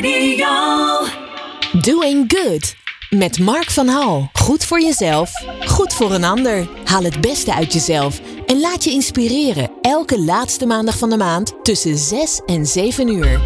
Radio. Doing Good. Met Mark van Hal. Goed voor jezelf, goed voor een ander. Haal het beste uit jezelf en laat je inspireren. Elke laatste maandag van de maand tussen 6 en 7 uur.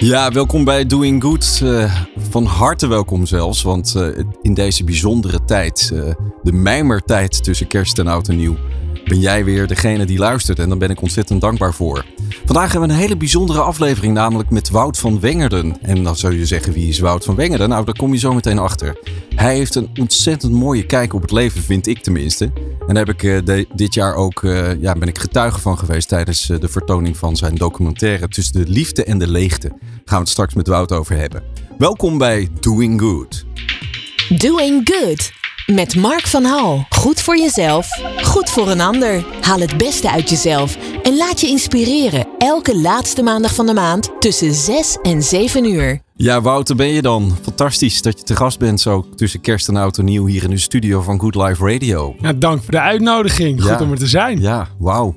Ja, welkom bij Doing Good. Eh, van harte welkom zelfs, want eh, in deze bijzondere tijd, eh, de mijmertijd tussen kerst en oud en nieuw, ben jij weer degene die luistert en daar ben ik ontzettend dankbaar voor. Vandaag hebben we een hele bijzondere aflevering, namelijk met Wout van Wengerden. En dan zou je zeggen, wie is Wout van Wengerden? Nou, daar kom je zo meteen achter. Hij heeft een ontzettend mooie kijk op het leven, vind ik tenminste. En daar heb ik eh, dit jaar ook, eh, ja, ben ik getuige van geweest tijdens eh, de vertoning van zijn documentaire Tussen de Liefde en de Leegte. Daar gaan we het straks met Wout over hebben. Welkom bij Doing Good. Doing Good. Met Mark van Hal. Goed voor jezelf, goed voor een ander. Haal het beste uit jezelf en laat je inspireren. Elke laatste maandag van de maand tussen 6 en 7 uur. Ja, Wouter, ben je dan? Fantastisch dat je te gast bent zo tussen kerst en oud en nieuw hier in de studio van Good Life Radio. Ja, dank voor de uitnodiging. Goed Ja. om er te zijn. Ja, wauw.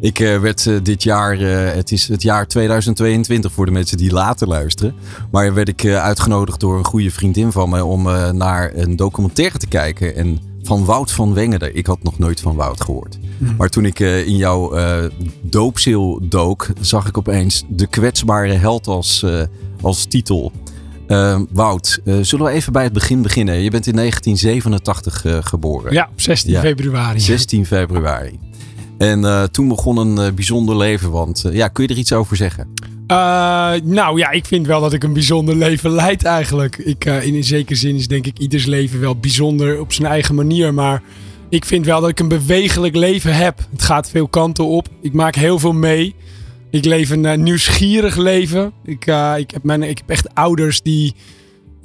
Ik eh, werd eh, dit jaar, eh, het is het jaar 2022 voor de mensen die later luisteren. Maar werd ik uitgenodigd door een goede vriendin van me om naar een documentaire te kijken. En van Wout van Wengerden. Ik had nog nooit van Wout gehoord. Maar toen ik in jouw doopzeel dook, zag ik opeens de kwetsbare held als, als titel. Wout, zullen we even bij het begin beginnen? Je bent in 1987 eh, geboren. Ja, op 16 Ja. februari. 16 februari. En eh, toen begon een eh, bijzonder leven. Want eh, ja, kun je er iets over zeggen? Nou ja, ik vind wel dat ik een bijzonder leven leid eigenlijk. Ik, in een zekere zin is denk ik ieders leven wel bijzonder op zijn eigen manier. Maar ik vind wel dat ik een bewegelijk leven heb. Het gaat veel kanten op. Ik maak heel veel mee. Ik leef een nieuwsgierig leven. Ik, ik, heb ik heb echt ouders die,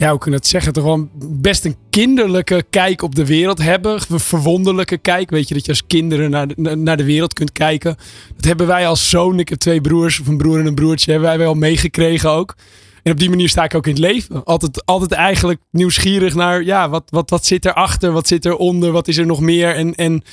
ja, hoe kun je dat zeggen, toch wel best een kinderlijke kijk op de wereld hebben. Een verwonderlijke kijk. Weet je, dat je als kinderen naar de, naar de wereld kunt kijken. Dat hebben wij als zoon, ik heb twee broers, of een broer en een broertje, hebben wij wel meegekregen ook. En op die manier sta ik ook in het leven. Altijd, altijd eigenlijk nieuwsgierig naar, ja, wat, wat, wat zit erachter? Wat zit eronder? Wat is er nog meer? En, en,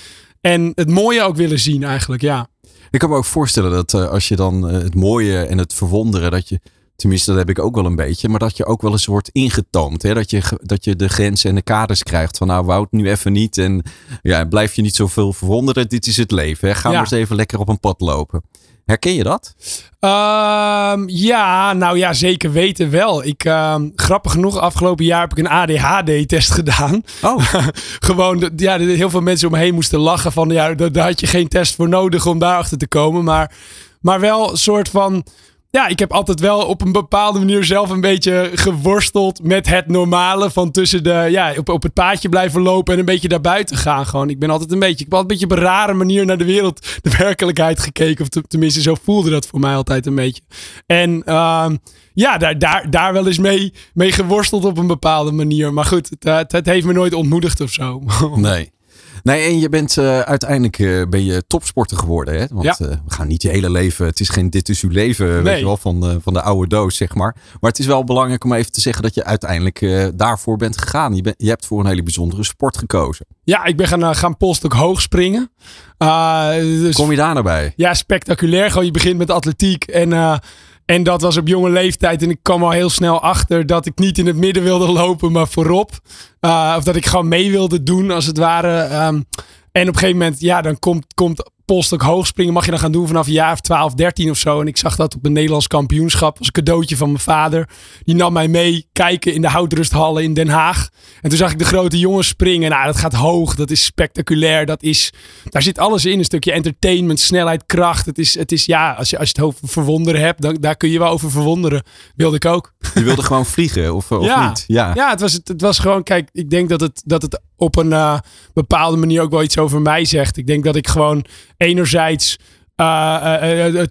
en het mooie ook willen zien eigenlijk, ja. Ik kan me ook voorstellen dat eh, als je dan eh, het mooie en het verwonderen, dat je, tenminste dat heb ik ook wel een beetje, maar dat je ook wel eens wordt ingetoomd. Hè? Dat, je, dat je de grenzen en de kaders krijgt van nou Wout, nu even niet. En ja, blijf je niet zoveel verwonderen. Dit is het leven. Hè? Ga Ja. maar eens even lekker op een pad lopen. Herken je dat? Ehm, ja, nou ja, zeker weten wel. Ik, ehm, grappig genoeg, afgelopen jaar heb ik een ADHD-test gedaan. Oh, Gewoon, ja, heel veel mensen om me heen moesten lachen van, ja, daar, daar had je geen test voor nodig om daarachter te komen. Maar, maar wel een soort van, ja, ik heb altijd wel op een bepaalde manier zelf een beetje geworsteld met het normale van tussen de, ja, op, op het paadje blijven lopen en een beetje daarbuiten gaan. Gewoon, ik ben altijd een beetje, ik heb altijd een beetje op een rare manier naar de wereld, de werkelijkheid gekeken. Of te- tenminste, zo voelde dat voor mij altijd een beetje. En ehm, ja, daar, daar, daar wel eens mee, mee geworsteld op een bepaalde manier. Maar goed, het, eh, het, het heeft me nooit ontmoedigd of zo. nee. Nee, en je bent eh, uiteindelijk eh, ben je topsporter geworden. Hè? Want Ja. eh, we gaan niet je hele leven. Het is geen dit is uw leven, weet je wel, van, van de oude doos, zeg maar. Maar het is wel belangrijk om even te zeggen dat je uiteindelijk daarvoor bent gegaan. Je, je hebt voor een hele bijzondere sport gekozen. Ja, ik ben gaan, gaan polstok hoog springen. Uh, dus, Kom je daar naar bij? Ja, spectaculair. Gewoon, je begint met atletiek. En, en dat was op jonge leeftijd. En ik kwam al heel snel achter dat ik niet in het midden wilde lopen, maar voorop. Uh, of dat ik gewoon mee wilde doen, als het ware. Um, en op een gegeven moment, ja, dan komt, komt polstok hoogspringen. Mag je dan gaan doen vanaf een jaar of 12, 13 of zo. En ik zag dat op een Nederlands kampioenschap. als cadeautje van mijn vader. Die nam mij mee kijken in de houtrusthallen in Den Haag. En toen zag ik de grote jongens springen. Nou, dat gaat hoog. Dat is spectaculair. Dat is, daar zit alles in. Een stukje entertainment, snelheid, kracht. Het is, het is ja, als je, als je het over verwonderen hebt, dan daar kun je wel over verwonderen. Wilde ik ook. Je wilde gewoon vliegen, of, of ja. niet? Ja, ja het, was, het, het was gewoon, kijk, ik denk dat het, dat het op een uh, bepaalde manier ook wel iets over mij zegt. Ik denk dat ik gewoon enerzijds uh, uh,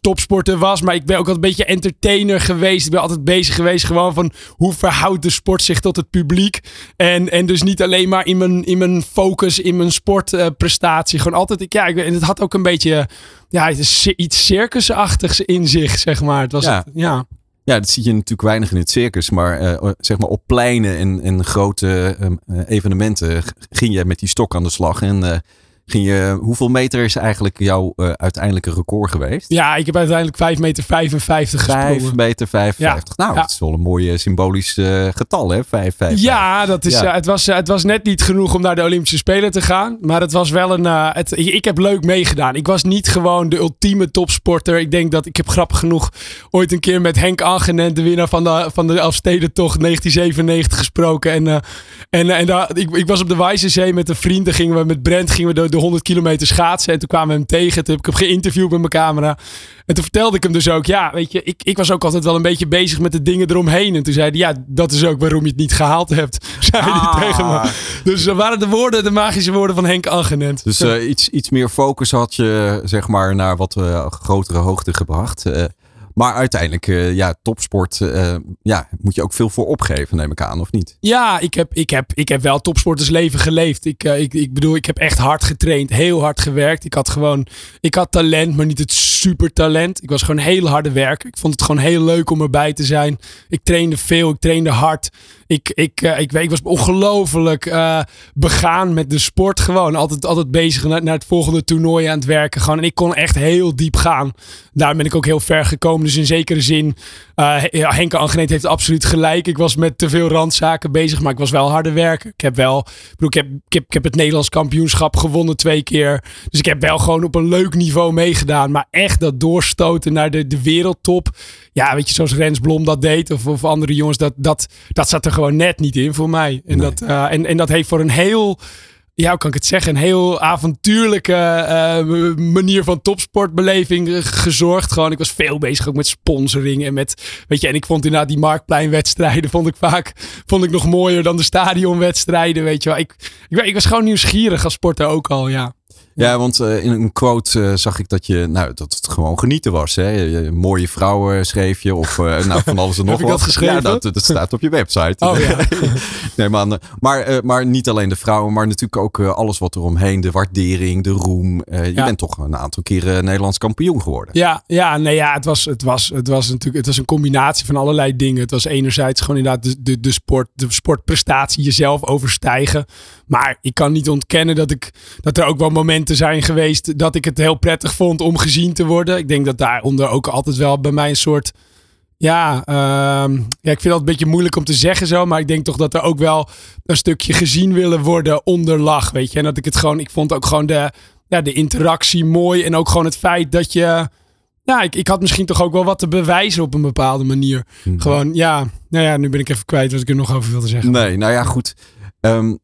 topsporter was. Maar ik ben ook altijd een beetje entertainer geweest. Ik ben altijd bezig geweest gewoon van hoe verhoudt de sport zich tot het publiek. En, en dus niet alleen maar in mijn, in mijn focus, in mijn sportprestatie. gewoon altijd, ik, ja, ik, en het had ook een beetje ja, iets circusachtigs in zich, zeg maar. Het was ja. Het, ja. Ja, dat zie je natuurlijk weinig in het circus. Maar uh, zeg maar op pleinen en, en grote uh, evenementen ging je met die stok aan de slag. En uh, ging je, hoeveel meter is eigenlijk jouw uh, uiteindelijke record geweest? Ja, ik heb uiteindelijk 5 meter 55 gesprongen. 5 meter 55. Nou, dat is wel een mooi symbolisch uh, getal, hè? 5, 5, Ja, dat is, ja. Uh, het, was, het was net niet genoeg om naar de Olympische Spelen te gaan. Maar het was wel een. het, ik heb leuk meegedaan. Ik was niet gewoon de ultieme topsporter. Ik denk dat ik heb grappig genoeg ooit een keer met Henk Angenent, de winnaar van de, van de Afstedentocht 1997, gesproken. En, en, en daar, ik, ik was op de Wijzenzee met een vriend. Daar gingen we met Brent gingen we de, de 100 kilometer schaatsen. En toen kwamen we hem tegen. Toen heb ik hem geïnterviewd met mijn camera. En toen vertelde ik hem dus ook, ja, weet je, ik, ik was ook altijd wel een beetje bezig met de dingen eromheen. En toen zei hij, ja, dat is ook waarom je het niet gehaald hebt. Zei ah. hij tegen me. Dus dat waren de woorden, de magische woorden van Henk Angenent. Dus uh, iets, iets meer focus had je, zeg maar, naar wat uh, grotere hoogte gebracht. Uh, maar uiteindelijk, uh, ja, topsport, uh, ja, moet je ook veel voor opgeven, neem ik aan, of niet? Ja, ik heb, ik heb, ik heb wel topsportersleven geleefd. Ik, uh, ik, ik bedoel, ik heb echt hard getraind, heel hard gewerkt. Ik had gewoon, ik had talent, maar niet het super talent. Ik was gewoon heel harde werker. Ik vond het gewoon heel leuk om erbij te zijn. Ik trainde veel, ik trainde hard. Ik, ik, uh, ik, ik was ongelooflijk uh, begaan met de sport. Gewoon altijd, altijd bezig naar, naar het volgende toernooi aan het werken. Gewoon. En ik kon echt heel diep gaan. Daar ben ik ook heel ver gekomen. Dus in zekere zin, uh, Henke Angeneet heeft absoluut gelijk. Ik was met te veel randzaken bezig, maar ik was wel harde werken. Ik heb wel, ik, heb, ik, heb, ik heb het Nederlands kampioenschap gewonnen twee keer. Dus ik heb wel gewoon op een leuk niveau meegedaan. Maar echt dat doorstoten naar de, de wereldtop ja, weet je, zoals Rens Blom dat deed, of, of andere jongens, dat, dat, dat zat er gewoon net niet in voor mij. En, dat, uh, en, en dat heeft voor een heel ja, hoe kan ik het zeggen, een heel avontuurlijke uh, manier van topsportbeleving gezorgd. Gewoon, ik was veel bezig ook met sponsoring en met, weet je, en ik vond inderdaad die marktpleinwedstrijden vond ik vaak, vond ik nog mooier dan de stadionwedstrijden, weet je wel. Ik, ik, ik was gewoon nieuwsgierig als sporter ook al, ja. Ja, want uh, in een quote uh, zag ik dat je, nou, dat het gewoon genieten was. Hè? Mooie vrouwen schreef je of uh, nou, van alles en nog wat. Dat geschreven? Ja, dat, dat staat op je website. Oh ja. nee, maar, maar, maar niet alleen de vrouwen, maar natuurlijk ook alles wat eromheen. De waardering, de roem. je ja. bent toch een aantal keren Nederlands kampioen geworden. Ja, ja, nee, ja het, was, het, was, het was natuurlijk het was een combinatie van allerlei dingen. Het was enerzijds gewoon inderdaad de, de, de, sport, de sportprestatie jezelf overstijgen. Maar ik kan niet ontkennen dat, ik, dat er ook wel momenten zijn geweest dat ik het heel prettig vond om gezien te worden. Ik denk dat daaronder ook altijd wel bij mij een soort. Ja, uh, ja, ik vind het een beetje moeilijk om te zeggen zo. Maar ik denk toch dat er ook wel een stukje gezien willen worden onder lag. Weet je. En dat ik het gewoon. Ik vond ook gewoon de, ja, de interactie mooi. En ook gewoon het feit dat je. Ja, ik, ik had misschien toch ook wel wat te bewijzen op een bepaalde manier. Mhm. Gewoon, ja. Nou ja, nu ben ik even kwijt wat ik er nog over wilde zeggen. Nee, nou ja, goed. Um, uh,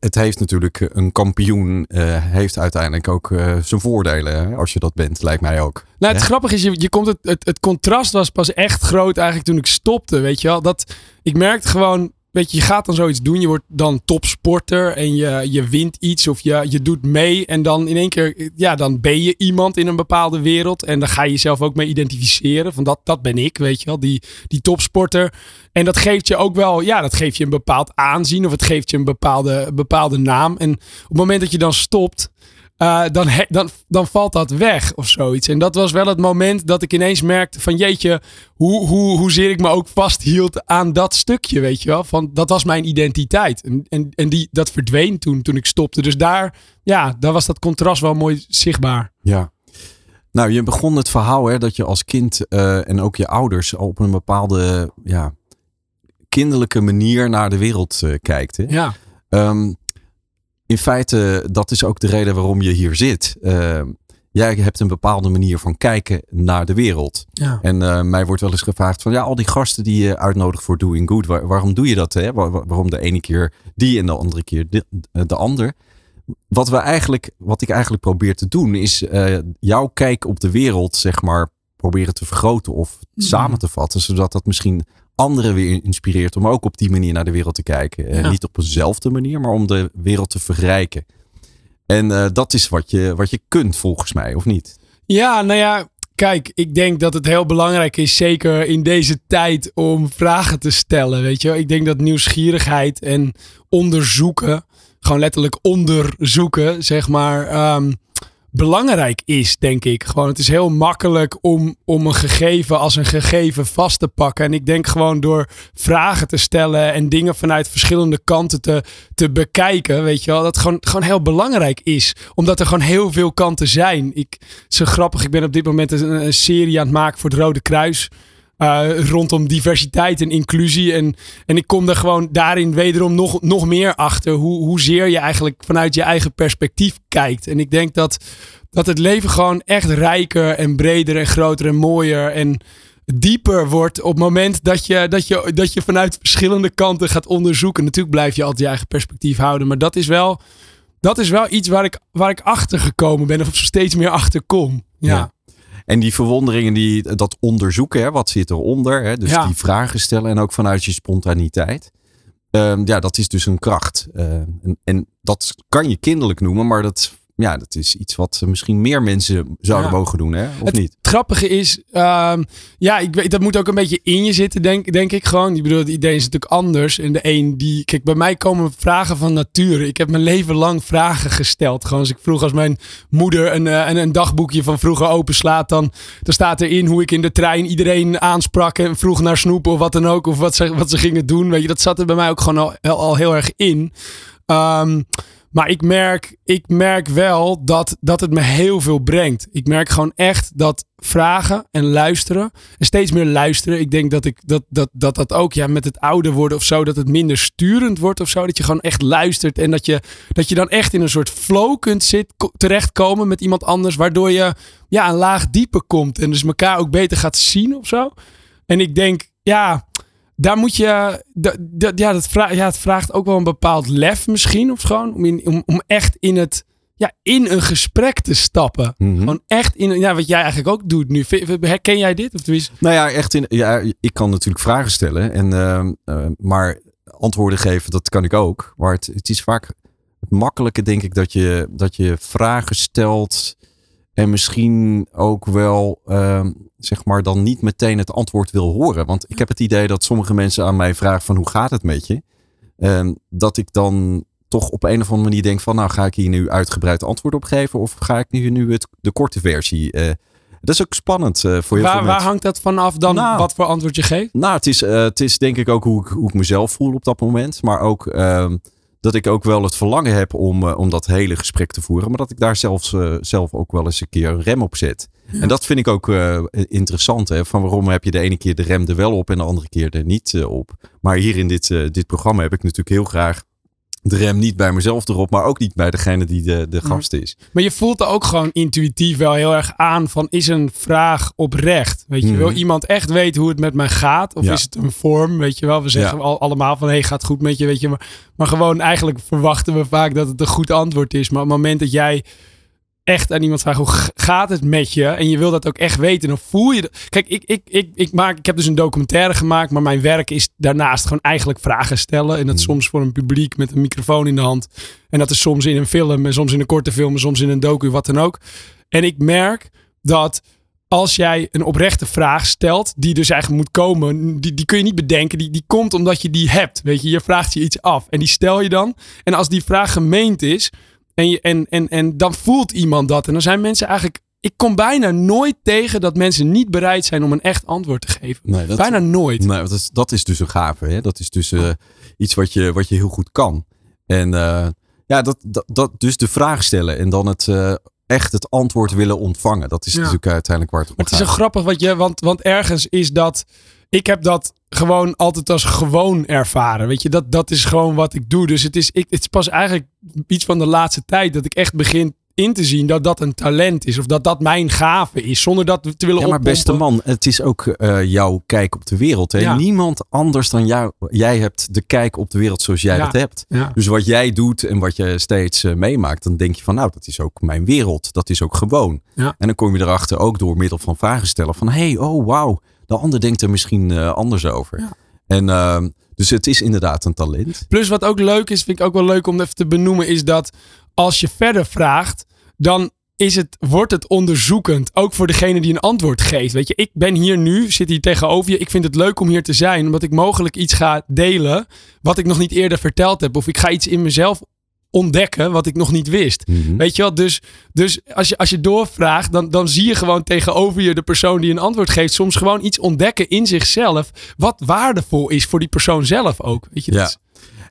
het heeft natuurlijk een kampioen, uh, heeft uiteindelijk ook uh, zijn voordelen. Hè? Als je dat bent, lijkt mij ook. Nou, het grappige is, je, je komt het, het, het contrast was pas echt groot eigenlijk toen ik stopte. Weet je wel, dat ik merkte gewoon weet je, je gaat dan zoiets doen. Je wordt dan topsporter en je, je wint iets of je, je doet mee. En dan in één keer, ja, dan ben je iemand in een bepaalde wereld. En dan ga je jezelf ook mee identificeren. Van dat, dat ben ik, weet je wel, die, die topsporter. En dat geeft je ook wel, ja, dat geeft je een bepaald aanzien. Of het geeft je een bepaalde, bepaalde naam. En op het moment dat je dan stopt, uh, dan, dan, dan valt dat weg of zoiets. En dat was wel het moment dat ik ineens merkte van jeetje, hoe, hoe, hoezeer ik me ook vasthield aan dat stukje, weet je wel. Van, dat was mijn identiteit. En, en, en die, dat verdween toen, toen ik stopte. Dus daar, ja, daar was dat contrast wel mooi zichtbaar. Ja. Nou, je begon het verhaal hè, dat je als kind uh, en ook je ouders op een bepaalde ja, kinderlijke manier naar de wereld uh, kijkt. Hè? Ja. Um, in feite, dat is ook de reden waarom je hier zit. Uh, jij hebt een bepaalde manier van kijken naar de wereld. Ja. En uh, mij wordt wel eens gevraagd van ja, al die gasten die je uitnodigt voor Doing Good, waar, waarom doe je dat? Hè? Waar, waarom de ene keer die en de andere keer de, de ander? Wat, we eigenlijk, wat ik eigenlijk probeer te doen, is uh, jouw kijk op de wereld, zeg maar, proberen te vergroten of mm. samen te vatten. Zodat dat misschien anderen weer inspireert om ook op die manier naar de wereld te kijken. Uh, niet op dezelfde manier, maar om de wereld te verrijken. En uh, dat is wat je, wat je kunt volgens mij, of niet? Ja, nou ja, kijk, ik denk dat het heel belangrijk is, zeker in deze tijd, om vragen te stellen. Weet je, ik denk dat nieuwsgierigheid en onderzoeken, gewoon letterlijk onderzoeken, zeg maar. Um, belangrijk is, denk ik. Gewoon, het is heel makkelijk om, om een gegeven als een gegeven vast te pakken. En ik denk gewoon door vragen te stellen en dingen vanuit verschillende kanten te, te bekijken, weet je wel, dat gewoon, gewoon heel belangrijk is. Omdat er gewoon heel veel kanten zijn. Ik, zo grappig, ik ben op dit moment een, een serie aan het maken voor het Rode Kruis. Uh, rondom diversiteit en inclusie. En, en ik kom er gewoon daarin wederom nog, nog meer achter. Hoe, hoezeer je eigenlijk vanuit je eigen perspectief kijkt. En ik denk dat, dat het leven gewoon echt rijker en breder en groter en mooier en dieper wordt op het moment dat je, dat je, dat je vanuit verschillende kanten gaat onderzoeken. Natuurlijk blijf je altijd je eigen perspectief houden. Maar dat is wel, dat is wel iets waar ik, waar ik achter gekomen ben. Of steeds meer achter kom. ja. En die verwonderingen, die, dat onderzoeken, hè, wat zit eronder? Hè, dus die vragen stellen en ook vanuit je spontaniteit. Um, ja, dat is dus een kracht. Uh, en, en, dat kan je kinderlijk noemen, maar dat ja, dat is iets wat misschien meer mensen zouden mogen doen, hè? Of het niet? Het grappige is, um, ja, ik weet, dat moet ook een beetje in je zitten, denk, denk ik gewoon. Ik bedoel, het idee is natuurlijk anders. En de een die, kijk, bij mij komen vragen van nature. Ik heb mijn leven lang vragen gesteld. Gewoon als ik vroeg, als mijn moeder een, een, een dagboekje van vroeger openslaat, dan, dan staat erin hoe ik in de trein iedereen aansprak en vroeg naar snoep of wat dan ook, of wat ze, wat ze gingen doen. Weet je, dat zat er bij mij ook gewoon al, al heel erg in. Um, maar ik merk, ik merk wel dat, dat het me heel veel brengt. Ik merk gewoon echt dat vragen en luisteren. En steeds meer luisteren. Ik denk dat ik, dat, dat, dat, dat ook ja, met het ouder worden of zo. Dat het minder sturend wordt of zo. Dat je gewoon echt luistert. En dat je, dat je dan echt in een soort flow kunt zit, terechtkomen met iemand anders. Waardoor je ja, een laag dieper komt. En dus elkaar ook beter gaat zien of zo. En ik denk, ja daar moet je. Dat, ja, dat vraagt, ja, het vraagt ook wel een bepaald lef misschien. Of gewoon om, in, om, om echt in het. Ja, in een gesprek te stappen. Mm Gewoon echt in. Ja, wat jij eigenlijk ook doet nu. Herken jij dit? Of tenminste? Nou ja, echt in. Ja, ik kan natuurlijk vragen stellen. En, uh, maar antwoorden geven, dat kan ik ook. Maar het, het is vaak het makkelijke, denk ik, dat je, dat je vragen stelt. En misschien ook wel. Uh, zeg maar, dan niet meteen het antwoord wil horen. Want ik heb het idee dat sommige mensen aan mij vragen van hoe gaat het met je? En dat ik dan toch op een of andere manier denk van nou ga ik hier nu uitgebreid antwoord op geven of ga ik nu, nu het, de korte versie uh, dat is ook spannend uh, voor je. Waar, waar hangt dat vanaf dan nou, wat voor antwoord je geeft? Nou, het is, uh, het is denk ik ook hoe ik, hoe ik mezelf voel op dat moment. Maar ook uh, dat ik ook wel het verlangen heb om, uh, om dat hele gesprek te voeren. Maar dat ik daar zelfs, zelf ook wel eens een keer een rem op zet. En dat vind ik ook uh, interessant. Hè? Van waarom heb je de ene keer de rem er wel op en de andere keer er niet op. Maar hier in dit, dit programma heb ik natuurlijk heel graag de rem niet bij mezelf erop, maar ook niet bij degene die de, de gast is. Maar je voelt er ook gewoon intuïtief wel heel erg aan van is een vraag oprecht? Weet je, mm. wil iemand echt weten hoe het met mij gaat? Of ja. is het een vorm? Weet je wel, we zeggen ja. al, allemaal van hey, gaat goed met je, weet je. Maar, maar gewoon eigenlijk verwachten we vaak dat het een goed antwoord is. Maar op het moment dat jij echt aan iemand vragen hoe gaat het met je en je wil dat ook echt weten, dan voel je. Dat. Kijk, ik, ik, ik, ik, maak, ik heb dus een documentaire gemaakt, maar mijn werk is daarnaast gewoon eigenlijk vragen stellen. En dat mm. soms voor een publiek met een microfoon in de hand. En dat is soms in een film en soms in een korte film, en soms in een docu, wat dan ook. En ik merk dat als jij een oprechte vraag stelt, die dus eigenlijk moet komen, die, die kun je niet bedenken. Die, die komt omdat je die hebt. Weet je, je vraagt je iets af en die stel je dan. En als die vraag gemeend is, en, je, en, en, en dan voelt iemand dat. En dan zijn mensen eigenlijk. Ik kom bijna nooit tegen dat mensen niet bereid zijn om een echt antwoord te geven. Nee, dat, bijna nooit. Nee, dat, is, dat is dus een gave. Hè? Dat is dus uh, iets wat je, wat je heel goed kan. En uh, ja, dat, dat, dat, dus de vraag stellen en dan het, uh, echt het antwoord willen ontvangen. Dat is ja. natuurlijk uiteindelijk waar het om Het is zo grappig, wat je, want, want ergens is dat ik heb dat gewoon altijd als gewoon ervaren. Weet je, dat, dat is gewoon wat ik doe. Dus het is, ik, het is pas eigenlijk iets van de laatste tijd dat ik echt begin in te zien dat dat een talent is. Of dat dat mijn gave is. Zonder dat te willen Ja, maar beste man, het is ook uh, jouw kijk op de wereld. Hè? Ja. Niemand anders dan jou. Jij hebt de kijk op de wereld zoals jij ja. dat hebt. Ja. Dus wat jij doet en wat je steeds uh, meemaakt. Dan denk je van nou, dat is ook mijn wereld. Dat is ook gewoon. En dan kom je erachter ook door middel van vragen stellen. Van hey, oh wauw de ander denkt er misschien uh, anders over. Ja. En uh, dus het is inderdaad een talent. Plus wat ook leuk is, vind ik ook wel leuk om even te benoemen, is dat als je verder vraagt, dan is het, wordt het onderzoekend. Ook voor degene die een antwoord geeft. Weet je, ik ben hier nu, zit hier tegenover je. Ik vind het leuk om hier te zijn, omdat ik mogelijk iets ga delen wat ik nog niet eerder verteld heb. Of ik ga iets in mezelf ontdekken wat ik nog niet wist. Mhm. Weet je wel? Dus, dus als, je, als je doorvraagt, dan, dan zie je gewoon tegenover je de persoon die een antwoord geeft, soms gewoon iets ontdekken in zichzelf. Wat waardevol is voor die persoon zelf ook. Weet je, Ja.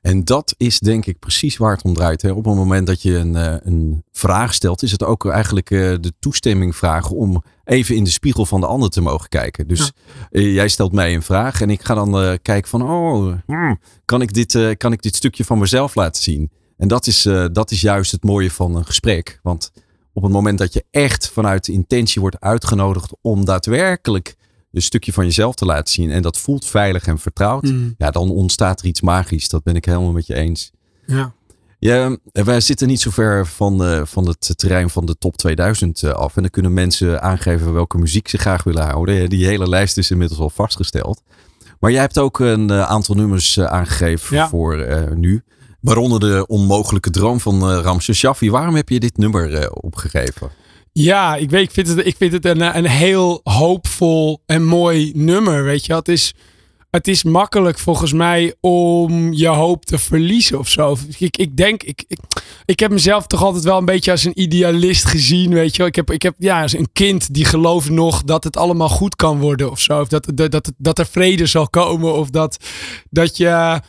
En dat is denk ik precies waar het om draait. Hè. Op het moment dat je een, eh, een vraag stelt, is het ook eigenlijk eh, de toestemming vragen om even in de spiegel van de ander te mogen kijken. Dus eh, jij stelt mij een vraag en ik ga dan kijken van, oh, hmm, kan, ik dit, kan ik dit stukje van mezelf laten zien? En dat is, eh, dat is juist het mooie van een gesprek. Want op het moment dat je echt vanuit de intentie wordt uitgenodigd om daadwerkelijk een stukje van jezelf te laten zien en dat voelt veilig en vertrouwd, Mm, ja, dan ontstaat er iets magisch. Dat ben ik helemaal met je eens. ja. Ja, wij zitten niet zo ver van, eh, van het terrein van de top 2000 eh, af. En dan kunnen mensen aangeven welke muziek ze graag willen houden. Die hele lijst is inmiddels al vastgesteld. Maar jij hebt ook een eh, aantal nummers eh, aangegeven Ja. voor eh, nu. Waaronder de onmogelijke droom van eh Ramses Shaffi. Waarom heb je dit nummer eh, opgegeven? Ja, ik weet, ik vind het, ik vind het een, een heel hoopvol en mooi nummer. Weet je, het is, het is makkelijk volgens mij om je hoop te verliezen of zo. Ik, ik denk, ik, ik, ik heb mezelf toch altijd wel een beetje als een idealist gezien. Weet je, ik heb, ik heb ja, als een kind die gelooft nog dat het allemaal goed kan worden of zo. Of dat, dat, dat, dat er vrede zal komen. Of dat, dat je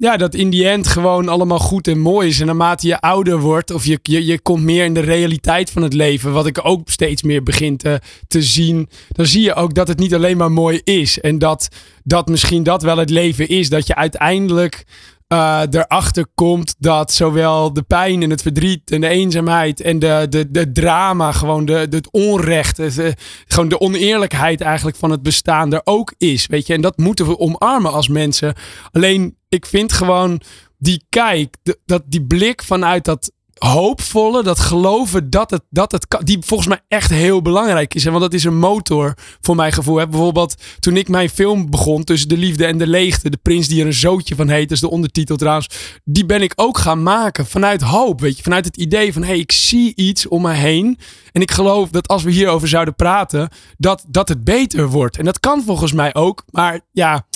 ja, dat in die end gewoon allemaal goed en mooi is. En naarmate je ouder wordt, of je, je, je komt meer in de realiteit van het leven, wat ik ook steeds meer begin te, te zien, dan zie je ook dat het niet alleen maar mooi is. En dat, dat misschien dat wel het leven is. Dat je uiteindelijk eh, erachter komt dat zowel de pijn en het verdriet en de eenzaamheid en de, de, de drama, gewoon de, de, het onrecht, eh, gewoon de oneerlijkheid eigenlijk van het bestaan er ook is. Weet je, en dat moeten we omarmen als mensen. Alleen, ik vind gewoon die kijk, dat die blik vanuit dat hoopvolle, dat geloven dat het, dat het kan, die volgens mij echt heel belangrijk is. En want dat is een motor voor mijn gevoel. Hè. Bijvoorbeeld toen ik mijn film begon tussen de liefde en de leegte, de prins die er een zootje van heet, is de ondertitel trouwens, die ben ik ook gaan maken vanuit hoop, weet je, vanuit het idee van hé, hey, ik zie iets om me heen en ik geloof dat als we hierover zouden praten, dat, dat het beter wordt. En dat kan volgens mij ook, maar ja,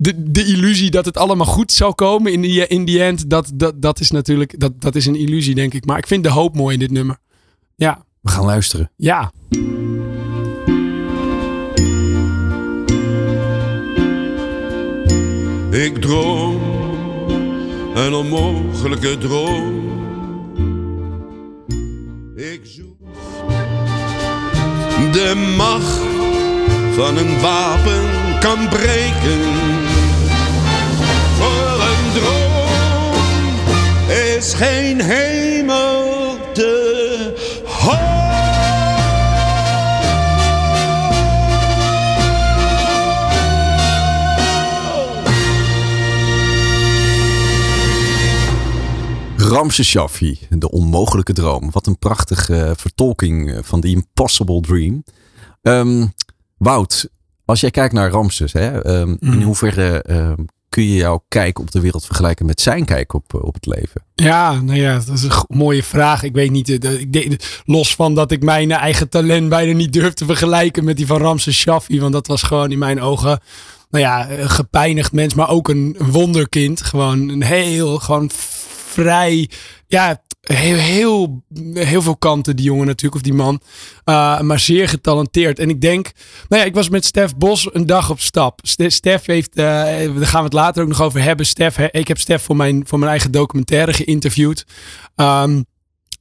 de, de illusie dat het allemaal goed zal komen in die, in die end, dat, dat, dat is natuurlijk, dat, dat is een illusie denk ik. Maar ik vind de hoop mooi in dit nummer. Ja, We gaan luisteren. ja. Ik droom een onmogelijke droom. Ik zoek de macht van een wapen kan breken. Is geen hemel te hoog. Ramses Shaffi, De Onmogelijke Droom. Wat een prachtige vertolking eh, van The Impossible Dream. Ehm, Wout, als jij kijkt naar Ramses, hè, ehm, in Mhm. hoeverre ehm, kun je jouw kijk op de wereld vergelijken met zijn kijk op, eh, op het leven? Ja, nou ja, dat is een mooie vraag. Ik weet niet, eh, ik los van dat ik mijn eigen talent bijna niet durf te vergelijken met die van Ramses Shaffi. Want dat was gewoon in mijn ogen, nou ja, een gepijnigd mens, maar ook een wonderkind. Gewoon een heel, gewoon vrij, ja, heel, heel, heel veel kanten die jongen natuurlijk, of die man. Uh, maar zeer getalenteerd. En ik denk, nou ja, ik was met Stef Bos een dag op stap. Ste- Stef heeft, eh, daar gaan we het later ook nog over hebben. Stef, ik heb Stef voor mijn, voor mijn eigen documentaire geïnterviewd. Um,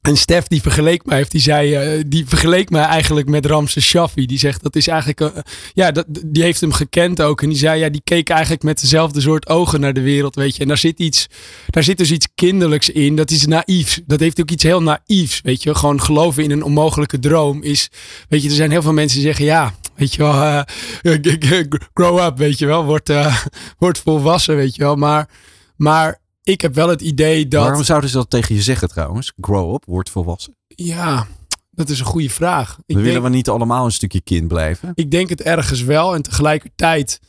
en Stef die vergeleek mij, of die zei, uh, die vergeleek mij eigenlijk met Ramses Shaffi. Die zegt dat is eigenlijk, uh, ja, dat, die heeft hem gekend ook. En die zei, ja, die keek eigenlijk met dezelfde soort ogen naar de wereld, weet je. En daar zit iets, daar zit dus iets kinderlijks in. Dat is naïefs. Dat heeft ook iets heel naïefs, weet je. Gewoon geloven in een onmogelijke droom is, weet je, er zijn heel veel mensen die zeggen, ja, weet je wel, uh, grow up, weet je wel. Word, word volwassen, weet je wel. Maar, maar ik heb wel het idee dat... Waarom zouden ze dat tegen je zeggen trouwens? Grow up, word volwassen. Ja, dat is een goede vraag. Ik willen we niet allemaal een stukje kind blijven? Ik denk het ergens wel. En tegelijkertijd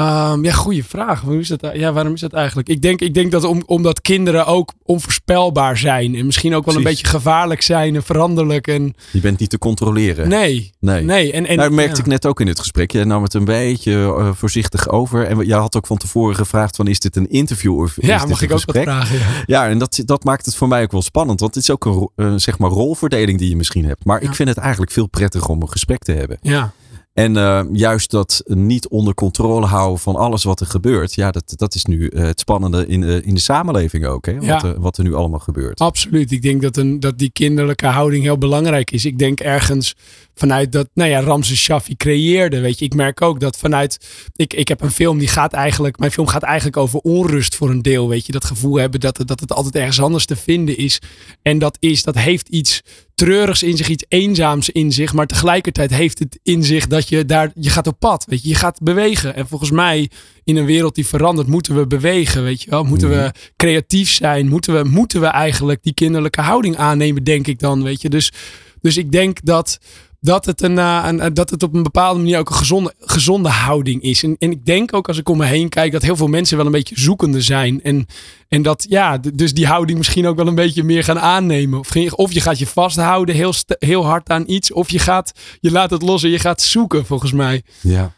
Um, ja, goede vraag. Hoe is dat, ja, waarom is dat eigenlijk? Ik denk, ik denk dat om, omdat kinderen ook onvoorspelbaar zijn. En misschien ook wel een beetje gevaarlijk zijn en veranderlijk. En... Je bent niet te controleren. Nee. Nee. nee. En, en, nou, merkte ik net ook in het gesprek. Je nam het een beetje uh, voorzichtig over. En je had ook van tevoren gevraagd van is dit een interview of ja, is dit mag ik gesprek? ook wat vragen? Ja, ja en dat, dat maakt het voor mij ook wel spannend. Want het is ook een uh, zeg maar rolverdeling die je misschien hebt. Maar ja. ik vind het eigenlijk veel prettiger om een gesprek te hebben. Ja. En uh, juist dat niet onder controle houden van alles wat er gebeurt. Ja, dat, dat is nu uh, het spannende in de, in de samenleving ook. Hè? Wat, ja. er, wat er nu allemaal gebeurt. Absoluut. Ik denk dat, een, dat die kinderlijke houding heel belangrijk is. Ik denk ergens vanuit dat, nou ja, Ramses Shaffi creëerde. Weet je, ik merk ook dat vanuit. Ik, ik heb een film die gaat eigenlijk. Mijn film gaat eigenlijk over onrust voor een deel. Weet je, dat gevoel hebben dat, dat het altijd ergens anders te vinden is. En dat is, dat heeft iets treurigs in zich, iets eenzaams in zich. Maar tegelijkertijd heeft het in zich dat je daar, je gaat op pad. Weet je, je gaat bewegen. En volgens mij, in een wereld die verandert, moeten we bewegen. Weet je wel, moeten we creatief zijn. Moeten we, moeten we eigenlijk die kinderlijke houding aannemen, denk ik dan. Weet je, dus, dus ik denk dat dat het, een, een, dat het op een bepaalde manier ook een gezonde, gezonde houding is. En, en ik denk ook als ik om me heen kijk dat heel veel mensen wel een beetje zoekende zijn. En, en dat ja, dus die houding misschien ook wel een beetje meer gaan aannemen. Of, of je gaat je vasthouden heel, heel hard aan iets. Of je, gaat, je laat het los en je gaat zoeken volgens mij. Ja.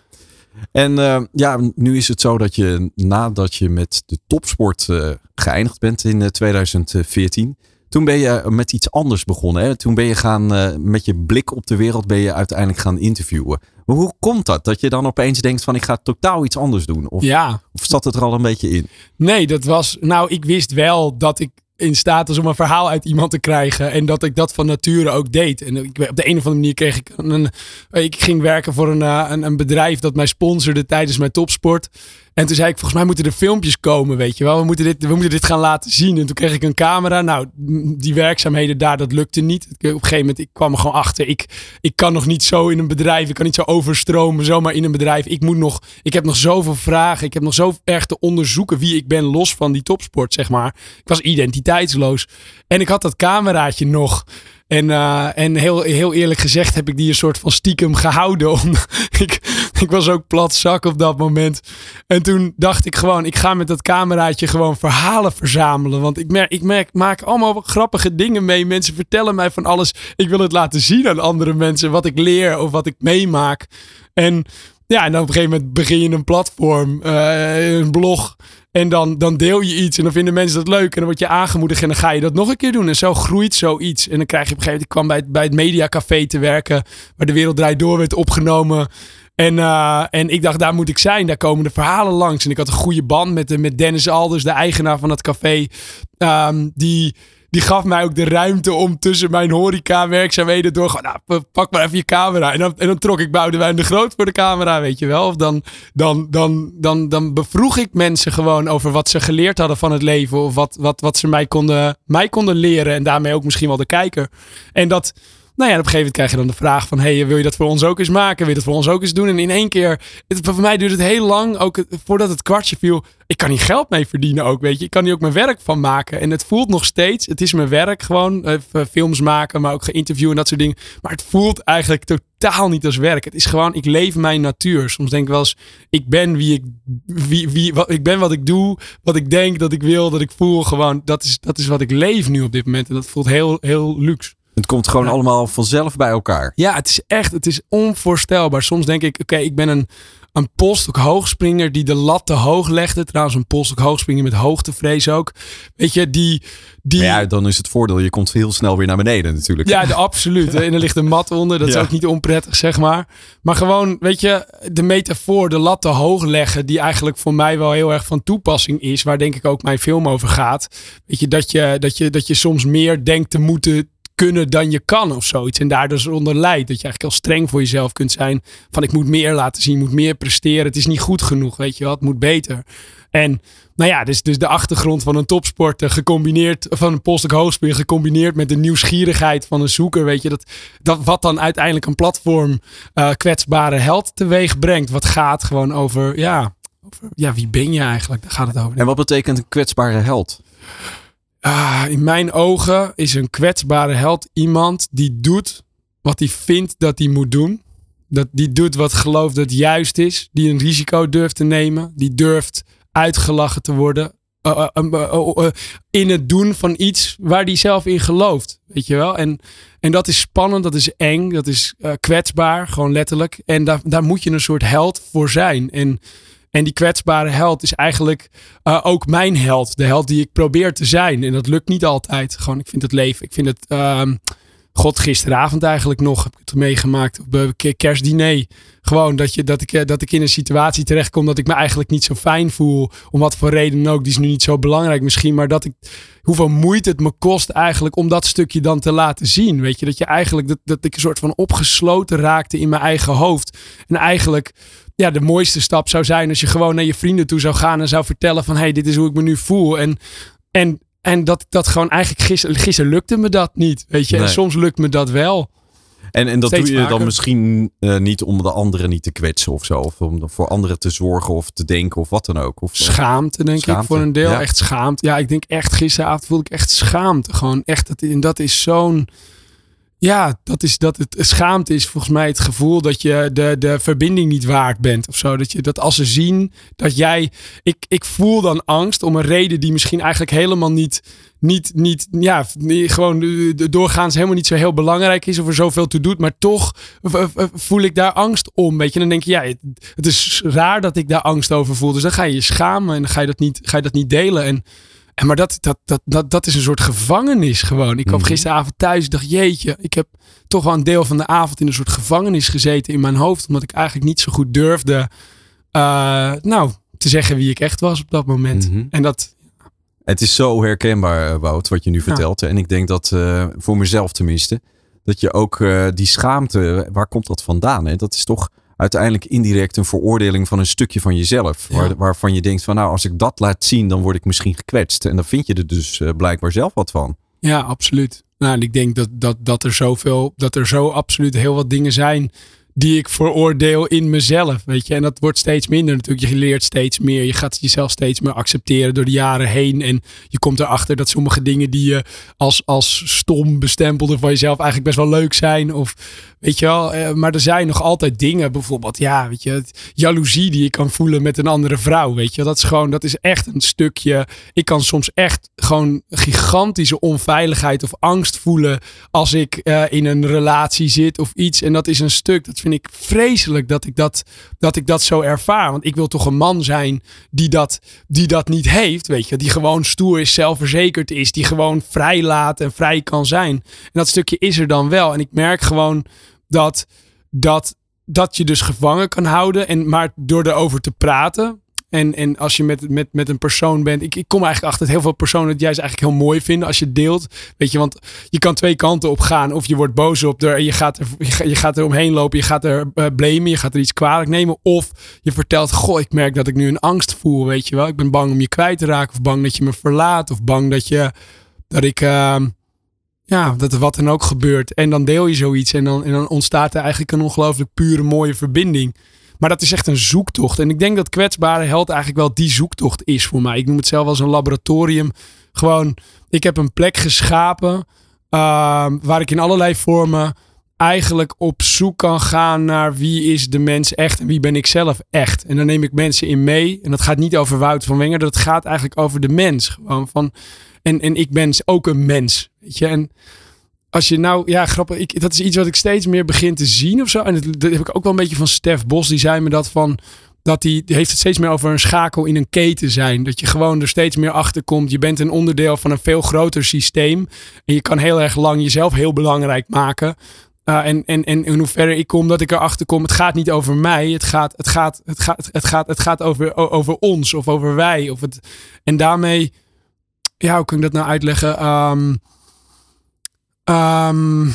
En uh, ja, nu is het zo dat je nadat je met de topsport geëindigd bent in uh, 2014 toen ben je met iets anders begonnen. Hè? Toen ben je gaan, uh, met je blik op de wereld, ben je uiteindelijk gaan interviewen. Maar hoe komt dat? Dat je dan opeens denkt van ik ga totaal iets anders doen? Of, ja. of zat het er al een beetje in? Nee, dat was. Nou, ik wist wel dat ik in staat was om een verhaal uit iemand te krijgen. En dat ik dat van nature ook deed. En ik, op de een of andere manier kreeg ik een. Ik ging werken voor een, een, een bedrijf dat mij sponsorde tijdens mijn topsport. En toen zei ik, volgens mij moeten er filmpjes komen, weet je wel. We moeten, dit, we moeten dit gaan laten zien. En toen kreeg ik een camera. Nou, die werkzaamheden daar, dat lukte niet. Op een gegeven moment, ik kwam er gewoon achter. Ik, ik kan nog niet zo in een bedrijf. Ik kan niet zo overstromen, zomaar in een bedrijf. Ik moet nog, ik heb nog zoveel vragen. Ik heb nog zo erg te onderzoeken wie ik ben, los van die topsport, zeg maar. Ik was identiteitsloos. En ik had dat cameraatje nog. En, uh, en heel, heel eerlijk gezegd heb ik die een soort van stiekem gehouden. Ik, ik was ook plat zak op dat moment. En toen dacht ik gewoon, ik ga met dat cameraatje gewoon verhalen verzamelen. Want ik merk, ik merk, maak allemaal grappige dingen mee. Mensen vertellen mij van alles. Ik wil het laten zien aan andere mensen. Wat ik leer of wat ik meemaak. En ja, en dan op een gegeven moment begin je een platform, uh, een blog. En dan, dan deel je iets en dan vinden mensen dat leuk. En dan word je aangemoedigd en dan ga je dat nog een keer doen. En zo groeit zoiets. En dan krijg je op een gegeven moment... Ik kwam bij het, bij het Mediacafé te werken. Waar de Wereld Draait Door werd opgenomen. En, uh, en ik dacht, daar moet ik zijn. Daar komen de verhalen langs. En ik had een goede band met, met Dennis Alders, de eigenaar van het café. Um, die die gaf mij ook de ruimte om tussen mijn horeca-werkzaamheden door. Nou, pak maar even je camera. En dan, trok ik Boudewijn de Groot voor de camera, weet je wel. Of dan, dan, dan, dan, dan bevroeg ik mensen gewoon over wat ze geleerd hadden van het leven. Of wat, wat, wat ze mij konden, mij konden leren. En daarmee ook misschien wel de kijker. En dat nou ja, op een gegeven moment krijg je dan de vraag van... hey, wil je dat voor ons ook eens maken? Wil je dat voor ons ook eens doen? En in één keer... Het, voor mij duurt het heel lang, ook voordat het kwartje viel... ik kan hier geld mee verdienen ook, weet je. Ik kan hier ook mijn werk van maken. En het voelt nog steeds... het is mijn werk gewoon. Even films maken, maar ook geïnterviewen en dat soort dingen. Maar het voelt eigenlijk totaal niet als werk. Het is gewoon, ik leef mijn natuur. Soms denk ik wel eens... ik ben wie ik... Wie, wie, wat, ik ben wat ik doe, wat ik denk, dat ik wil, dat ik voel. Gewoon, dat is, dat is wat ik leef nu op dit moment. En dat voelt heel, heel luxe. Het komt gewoon allemaal vanzelf bij elkaar. Ja, het is echt, het is onvoorstelbaar. Soms denk ik, oké, ik ben een, een polstok hoogspringer die de lat te hoog legde. Trouwens, een polstok hoogspringer met hoogtevrees ook. Weet je, die... die... Maar ja, dan is het voordeel, je komt heel snel weer naar beneden natuurlijk. Ja, de, absoluut. en er ligt een mat onder, dat is ook niet onprettig, zeg maar. Maar gewoon, weet je, de metafoor, de lat te hoog leggen, die eigenlijk voor mij wel heel erg van toepassing is, waar denk ik ook mijn film over gaat. Weet je, dat je, dat je, dat je soms meer denkt te moeten kunnen dan je kan of zoiets. En daardoor dus onder leidt. Dat je eigenlijk heel streng voor jezelf kunt zijn. Van ik moet meer laten zien, moet meer presteren. Het is niet goed genoeg, weet je wel. Het moet beter. En nou ja, dus, dus de achtergrond van een topsporter gecombineerd, van een polstok hoogspring gecombineerd met de nieuwsgierigheid van een zoeker. Weet je, dat, dat wat dan uiteindelijk een platform uh, kwetsbare held teweeg brengt. Wat gaat gewoon over, ja, over, ja, wie ben je eigenlijk? Daar gaat het over. En wat betekent een kwetsbare held? Ah, in mijn ogen is een kwetsbare held iemand die doet wat hij vindt dat hij moet doen. Dat, die doet wat gelooft dat juist is. Die een risico durft te nemen. Die durft uitgelachen te worden. Uh, uh, in het doen van iets waar die zelf in gelooft. Weet je wel? En, en dat is spannend, dat is eng, dat is kwetsbaar, gewoon letterlijk. En daar, daar moet je een soort held voor zijn. En, en die kwetsbare held is eigenlijk ook mijn held. De held die ik probeer te zijn. En dat lukt niet altijd. Gewoon, ik vind het leven, ik vind het ehm, God, gisteravond eigenlijk nog heb ik het meegemaakt op kerstdiner. Gewoon dat, je, dat, ik, eh, dat ik in een situatie terechtkom dat ik me eigenlijk niet zo fijn voel. Om wat voor reden ook. Die is nu niet zo belangrijk misschien. Maar dat ik, hoeveel moeite het me kost eigenlijk om dat stukje dan te laten zien. Weet je, dat je eigenlijk, dat, dat ik een soort van opgesloten raakte in mijn eigen hoofd. En eigenlijk, ja, de mooiste stap zou zijn als je gewoon naar je vrienden toe zou gaan en zou vertellen van, hey, dit is hoe ik me nu voel. En, en en dat, dat gewoon eigenlijk gisteren, gisteren lukte me dat niet. Weet je, en soms lukt me dat wel. En, en dat doe je dan misschien uh, niet om de anderen niet te kwetsen of zo. Of om voor anderen te zorgen of te denken of wat dan ook. Of, schaamte denk ik voor een deel. Echt schaamte. Ja, ik denk echt gisteravond voelde ik echt schaamte. Gewoon echt. Dat, en dat is zo'n ja, dat is dat het schaamte is volgens mij het gevoel dat je de, de verbinding niet waard bent of zo. Dat je dat als ze zien dat jij. Ik, ik voel dan angst om een reden die misschien eigenlijk helemaal niet. Niet, niet, ja, gewoon doorgaans helemaal niet zo heel belangrijk is of er zoveel toe doet. Maar toch voel ik daar angst om. Weet je, dan denk je, ja, het is raar dat ik daar angst over voel. Dus dan ga je je schamen en dan ga je dat niet, ga je dat niet delen. En en maar dat, dat, dat, dat, dat is een soort gevangenis gewoon. Ik kwam mhm. gisteravond thuis en dacht, jeetje, ik heb toch wel een deel van de avond in een soort gevangenis gezeten in mijn hoofd. Omdat ik eigenlijk niet zo goed durfde, uh, nou, te zeggen wie ik echt was op dat moment. Mhm. En dat... Het is zo herkenbaar, eh, Wout, wat je nu vertelt. En ik denk dat, uh, voor mezelf tenminste, dat je ook die schaamte, waar komt dat vandaan? Hè? Dat is toch uiteindelijk indirect een veroordeling van een stukje van jezelf. Waar, waarvan je denkt van nou, als ik dat laat zien, dan word ik misschien gekwetst. En dan vind je er dus uh, blijkbaar zelf wat van. Ja, absoluut. Nou, en ik denk dat, dat, dat er zoveel, dat er zo absoluut heel wat dingen zijn die ik veroordeel in mezelf. Weet je, en dat wordt steeds minder natuurlijk. Je leert steeds meer. Je gaat jezelf steeds meer accepteren door de jaren heen. En je komt erachter dat sommige dingen die je als, als stom bestempelde van jezelf eigenlijk best wel leuk zijn. Of Weet je wel, eh, maar er zijn nog altijd dingen, bijvoorbeeld, ja, weet je, jaloezie die je kan voelen met een andere vrouw, weet je. Dat is gewoon, dat is echt een stukje. Ik kan soms echt gewoon gigantische onveiligheid of angst voelen als ik eh, in een relatie zit of iets. En dat is een stuk, dat vind ik vreselijk dat ik dat, dat ik dat zo ervaar. Want ik wil toch een man zijn die dat, die dat niet heeft, weet je. Die gewoon stoer is, zelfverzekerd is, die gewoon vrij laat en vrij kan zijn. En dat stukje is er dan wel. En ik merk gewoon dat, dat, dat je dus gevangen kan houden. En, maar door erover te praten. En, en als je met, met, met een persoon bent. Ik, ik kom eigenlijk achter dat heel veel personen het juist eigenlijk heel mooi vinden als je deelt. Weet je, want je kan twee kanten op gaan. Of je wordt boos op er je gaat er, je gaat er omheen lopen. Je gaat er uh, blamen. Je gaat er iets kwalijk nemen. Of je vertelt: Goh, ik merk dat ik nu een angst voel. Weet je wel, ik ben bang om je kwijt te raken. Of bang dat je me verlaat. Of bang dat je. Dat ik. Uh, ja, dat er wat dan ook gebeurt. En dan deel je zoiets en dan, en dan ontstaat er eigenlijk een ongelooflijk pure mooie verbinding. Maar dat is echt een zoektocht. En ik denk dat kwetsbare held eigenlijk wel die zoektocht is voor mij. Ik noem het zelf als een laboratorium. Gewoon, ik heb een plek geschapen ehm, waar ik in allerlei vormen eigenlijk op zoek kan gaan naar wie is de mens echt en wie ben ik zelf echt. En dan neem ik mensen in mee. En dat gaat niet over Wout van Wenger, dat gaat eigenlijk over de mens. Gewoon van, en, en ik ben ook een mens. Weet je, en als je nou, ja, grappig, ik, dat is iets wat ik steeds meer begin te zien of zo. En dat, heb ik ook wel een beetje van Stef Bos, die zei me dat van. Dat die heeft het steeds meer over een schakel in een keten zijn. Dat je gewoon er steeds meer achter komt. Je bent een onderdeel van een veel groter systeem. En je kan heel erg lang jezelf heel belangrijk maken. Uh, en, en, en in hoeverre ik kom, dat ik erachter kom, het gaat niet over mij. Het gaat, het gaat, het gaat, het gaat, het gaat over, over ons of over wij. Of het, en daarmee, ja, hoe kan ik dat nou uitleggen? Um, Um,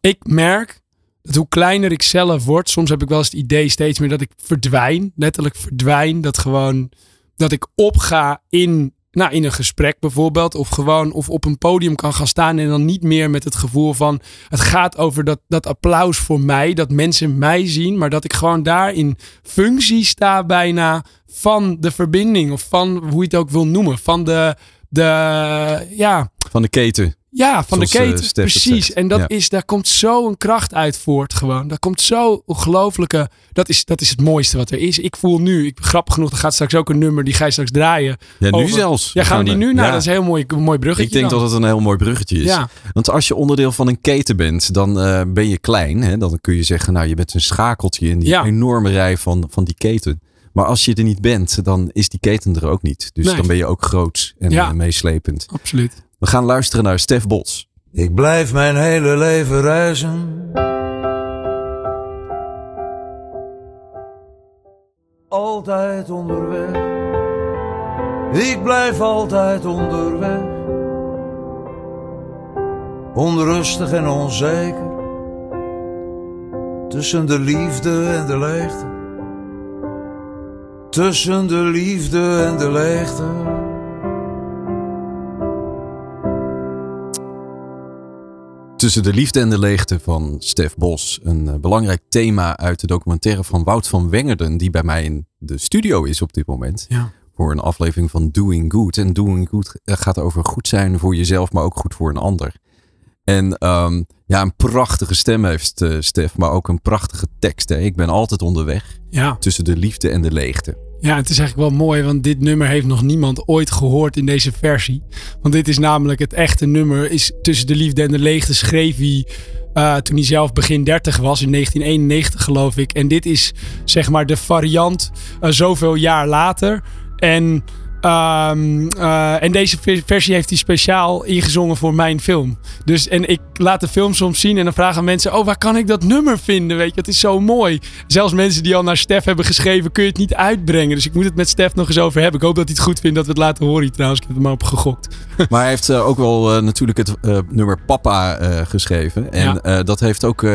ik merk dat hoe kleiner ik zelf word, soms heb ik wel eens het idee steeds meer dat ik verdwijn, letterlijk verdwijn. Dat gewoon, dat ik opga in, nou, in een gesprek bijvoorbeeld, of gewoon, of op een podium kan gaan staan en dan niet meer met het gevoel van, het gaat over dat, dat applaus voor mij, dat mensen mij zien, maar dat ik gewoon daar in functie sta bijna van de verbinding, of van hoe je het ook wil noemen, van de, de ja. Van de keten. Ja, van de Zoals, eh, keten. Precies. En dat Ja. is, daar komt zo een kracht uit voort gewoon. Daar komt zo ongelooflijke... Dat is, dat is het mooiste wat er is. Ik voel nu, ik, grappig genoeg, er gaat straks ook een nummer, die ga je straks draaien. Ja, nu zelfs. Ja, gaan we die nu? Nou, Ja. dat is een heel mooi, een mooi bruggetje Ik denk dan. dat het een heel mooi bruggetje is. Ja. Want als je onderdeel van een keten bent, dan eh, ben je klein. Hè? Dan kun je zeggen, nou, je bent een schakeltje in die enorme rij van, van die keten. Maar als je er niet bent, dan is die keten er ook niet. Dus Nee. dan ben je ook groot en Ja. eh, meeslepend. Absoluut. We gaan luisteren naar Stef Bos. Ik blijf mijn hele leven reizen. Altijd onderweg. Ik blijf altijd onderweg. Onrustig en onzeker. Tussen de liefde en de leegte. Tussen de liefde en de leegte. Tussen de liefde en de leegte van Stef Bos. Een eh, belangrijk thema uit de documentaire van Wout van Wengerden, die bij mij in de studio is op dit moment. Ja. Voor een aflevering van Doing Good. En Doing Good eh, gaat over goed zijn voor jezelf, maar ook goed voor een ander. En ehm, ja, een prachtige stem heeft eh, Stef, maar ook een prachtige tekst. Hè? Ik ben altijd onderweg Ja. tussen de liefde en de leegte. Ja, het is eigenlijk wel mooi, want dit nummer heeft nog niemand ooit gehoord in deze versie. Want dit is namelijk het echte nummer, is tussen de liefde en de leegte schreef hij eh, toen hij zelf begin 30 was, in 1991 geloof ik. En dit is zeg maar de variant eh, zoveel jaar later. En, ehm, eh, en deze ver- versie heeft hij speciaal ingezongen voor mijn film. Dus, en ik laat de film soms zien en dan vragen mensen: Oh, waar kan ik dat nummer vinden? Weet je, het is zo mooi. Zelfs mensen die al naar Stef hebben geschreven: Kun je het niet uitbrengen? Dus ik moet het met Stef nog eens over hebben. Ik hoop dat hij het goed vindt dat we het laten horen hier trouwens. Ik heb er maar op gegokt. Maar hij heeft eh, ook wel eh, natuurlijk het nummer Papa geschreven. En Ja. dat heeft ook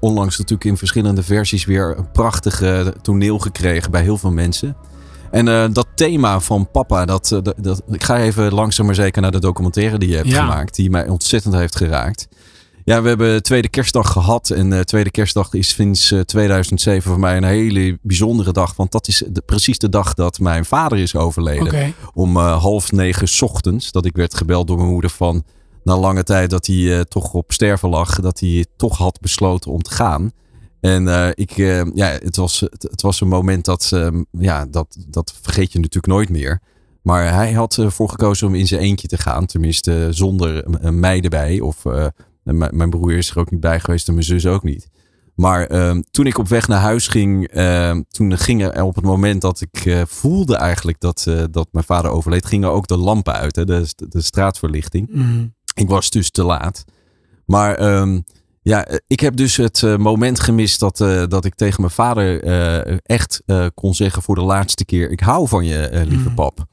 onlangs natuurlijk in verschillende versies weer een prachtig toneel gekregen bij heel veel mensen. En eh, dat thema van Papa, dat, eh, dat, dat- ik ga even langzaam maar zeker naar de documentaire die je hebt Ja. gemaakt. Die mij ontzettend heeft geraakt. Ja, we hebben tweede kerstdag gehad. En eh, tweede kerstdag is sinds eh, 2007 voor mij een hele bijzondere dag. Want dat is de- precies de dag dat mijn vader is overleden om half negen 's ochtends. Dat ik werd gebeld door mijn moeder van na lange tijd dat hij toch op sterven lag. Dat hij toch had besloten om te gaan. En eh, ik, eh, ja, het, was, het, het was een moment dat, eh, ja, dat, dat vergeet je natuurlijk nooit meer. Maar hij had ervoor gekozen om in zijn eentje te gaan. Tenminste, zonder een- een mij erbij. Of eh, mijn broer is er ook niet bij geweest en mijn zus ook niet. Maar ehm, toen ik op weg naar huis ging, ehm, toen gingen er op het moment dat ik eh, voelde eigenlijk dat, eh, dat mijn vader overleed, gingen ook de lampen uit, hè, de, de straatverlichting. Mhm. Ik was dus te laat. Maar ja, eh, ik heb dus het eh, moment gemist dat, eh, dat ik tegen mijn vader eh, echt eh, kon zeggen voor de laatste keer: Ik hou van je, eh, lieve Mm. pap.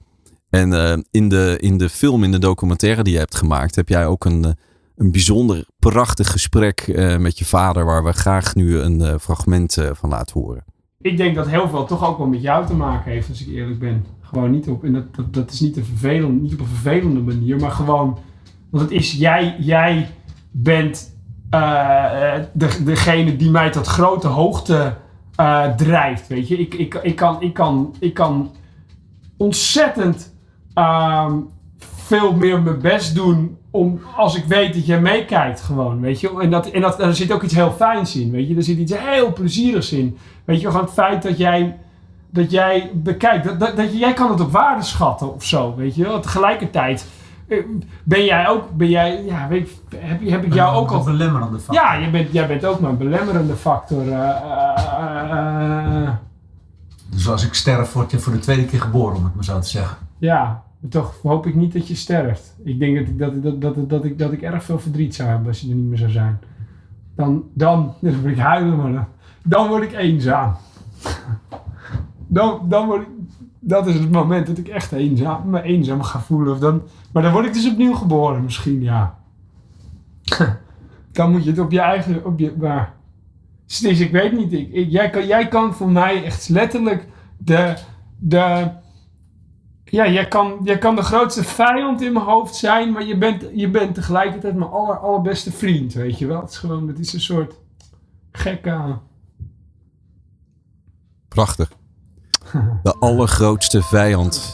En eh, in, de, in de film, in de documentaire die je hebt gemaakt, heb jij ook een, een bijzonder prachtig gesprek eh, met je vader, waar we graag nu een fragment eh, van laten horen. Ik denk dat heel veel toch ook wel met jou te maken heeft, als ik eerlijk ben. Gewoon niet op, en dat, dat, dat is niet, een vervelend, niet op een vervelende manier, maar gewoon, want het is jij, jij bent eh, eh, de, degene die mij tot grote hoogte eh, drijft, weet je. Ik, ik, ik, kan, ik, kan, ik kan ontzettend ehm, veel meer mijn best doen om, als ik weet dat jij meekijkt gewoon, weet je. En, dat, en dat, er zit ook iets heel fijns in, weet je. Er zit iets heel plezierigs in. Weet je, gewoon het feit dat jij, dat jij bekijkt, dat, dat, dat jij kan het op waarde schatten of zo, weet je wel. Tegelijkertijd ben jij ook, ben jij, ja, weet ik, heb, heb ik jou ook al... belemmerende factor. Ja, jij bent, jij bent ook mijn belemmerende factor. eh, eh, Dus als ik sterf, word je voor de tweede keer geboren, om het maar zo te zeggen. ja, maar toch hoop ik niet dat je sterft. Ik denk dat ik, dat, dat, dat, dat, ik, dat ik erg veel verdriet zou hebben als je er niet meer zou zijn. Dan, dan, dan word ik huilen, maar dan, dan word ik eenzaam. Dan, dan word ik, dat is het moment dat ik echt eenzaam, me eenzaam ga voelen. Of dan, maar dan word ik dus opnieuw geboren misschien, ja. Dan moet je het op je eigen, op je, maar... Dus ik weet niet, jij, kan, jij kan voor mij echt letterlijk de, de, ja, jij kan, jij kan de grootste vijand in mijn hoofd zijn, maar je bent, je bent tegelijkertijd mijn aller, allerbeste vriend, weet je wel. Het is gewoon, het is een soort gekke... Prachtig. De allergrootste vijand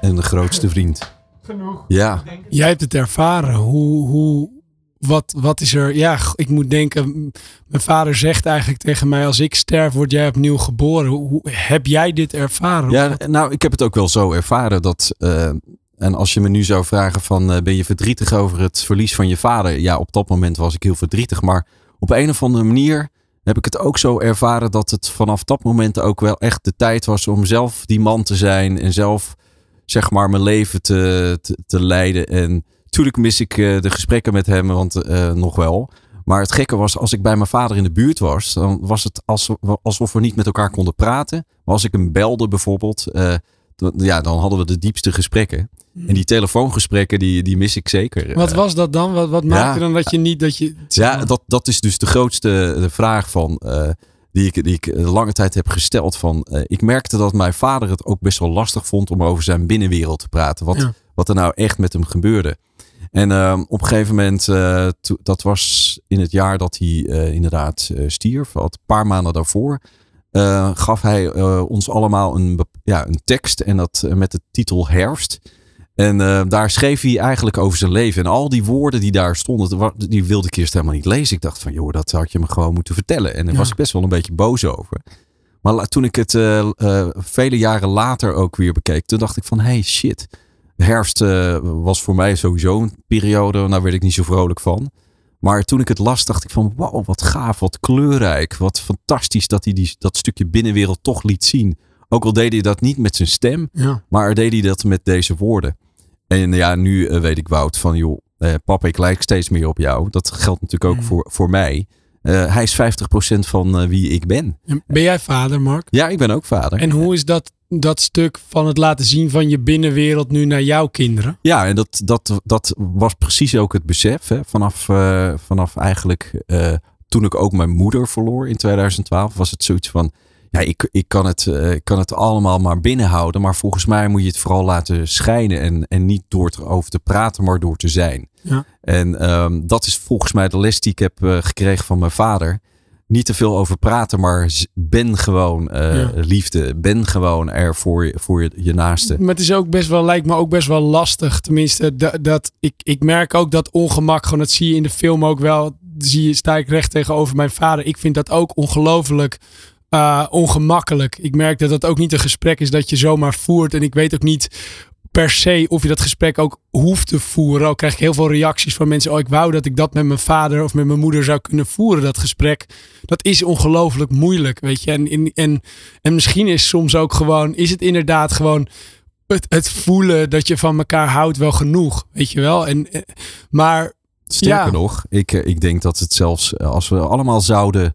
en de grootste vriend. Genoeg. Ja, Jij hebt het ervaren. Hoe, hoe, wat, wat is er? Ja, ik moet denken. Mijn vader zegt eigenlijk tegen mij: als ik sterf, word jij opnieuw geboren. Hoe, hoe- heb jij dit ervaren? ja, nou, ik heb het ook wel zo ervaren dat. eh, en als je me nu zou vragen van eh, ben je verdrietig over het verlies van je vader? Ja, op dat moment was ik heel verdrietig. Maar op een of andere manier heb ik het ook zo ervaren dat het vanaf dat moment ook wel echt de tijd was om zelf die man te zijn en zelf zeg maar mijn leven te, te, leiden. En natuurlijk mis ik eh, de gesprekken met hem, want eh, nog wel. Maar het gekke was, als ik bij mijn vader in de buurt was, dan was het alsof, we niet met elkaar konden praten. Maar als ik hem belde bijvoorbeeld, eh, ja, dan hadden we de diepste gesprekken. En die telefoongesprekken, die, die mis ik zeker. Wat Eh, was dat dan? Wat, wat ja. maakte dan dat je niet dat je. ja, dat, dat is dus de grootste de vraag van, eh, die, ik, die ik eh, lange tijd heb gesteld. Van, eh, ik merkte dat mijn vader het ook best wel lastig vond om over zijn binnenwereld te praten. Wat, Ja. wat er nou echt met hem gebeurde. En ehm, op een gegeven moment, eh, to- dat was in het jaar dat hij eh, inderdaad eh, stierf, wat een paar maanden daarvoor, eh, gaf hij eh, ons allemaal een, ja, een tekst en dat eh, met de titel Herfst. En eh, daar schreef hij eigenlijk over zijn leven. En al die woorden die daar stonden, die wilde ik eerst helemaal niet lezen. Ik dacht van, joh, dat had je me gewoon moeten vertellen. En daar Ja. was ik best wel een beetje boos over. Maar toen ik het eh, eh, vele jaren later ook weer bekeek, toen dacht ik van, hey, shit. Herfst was voor mij sowieso een periode, daar werd ik niet zo vrolijk van. Maar toen ik het las, dacht ik van, wow, wat gaaf, wat kleurrijk. Wat fantastisch dat hij die, dat stukje binnenwereld toch liet zien. Ook al deed hij dat niet met zijn stem, Ja. maar deed hij dat met deze woorden. En ja, nu eh, weet ik Wout van, joh, eh, papa, ik lijk steeds meer op jou. Dat geldt natuurlijk ook Mm. voor, voor mij. Eh, hij is 50% van wie ik ben. En Ben jij vader, Mark? Ja, ik ben ook vader. En hoe is dat, dat stuk van het laten zien van je binnenwereld nu naar jouw kinderen? Ja, en dat, dat, dat was precies ook het besef. Hè? Vanaf, vanaf eigenlijk toen ik ook mijn moeder verloor in 2012, was het zoiets van. Ja, ik, ik, kan het, eh, kan het allemaal maar binnenhouden. Maar volgens mij moet je het vooral laten schijnen. En, en niet door erover te praten, maar door te zijn. Ja. En ehm, dat is volgens mij de les die ik heb eh, gekregen van mijn vader. Niet te veel over praten, maar ben gewoon eh, Ja. liefde. Ben gewoon er voor je, voor je, je naaste. Maar het is ook best wel, lijkt me ook best wel lastig. Tenminste, dat, dat, ik, ik merk ook dat ongemak, gewoon dat zie je in de film ook wel. Zie je, sta ik recht tegenover mijn vader. Ik vind dat ook ongelooflijk eh, ongemakkelijk. Ik merk dat dat ook niet een gesprek is dat je zomaar voert. En ik weet ook niet per se of je dat gesprek ook hoeft te voeren. Ook krijg ik heel veel reacties van mensen. Oh, ik wou dat ik dat met mijn vader of met mijn moeder zou kunnen voeren. Dat gesprek. Dat is ongelooflijk moeilijk, weet je. En, en, en, en misschien is soms ook gewoon, is het inderdaad gewoon het, het voelen dat je van elkaar houdt wel genoeg, weet je wel. En, eh, maar Sterker Ja. nog, ik, eh, ik denk dat het zelfs als we allemaal zouden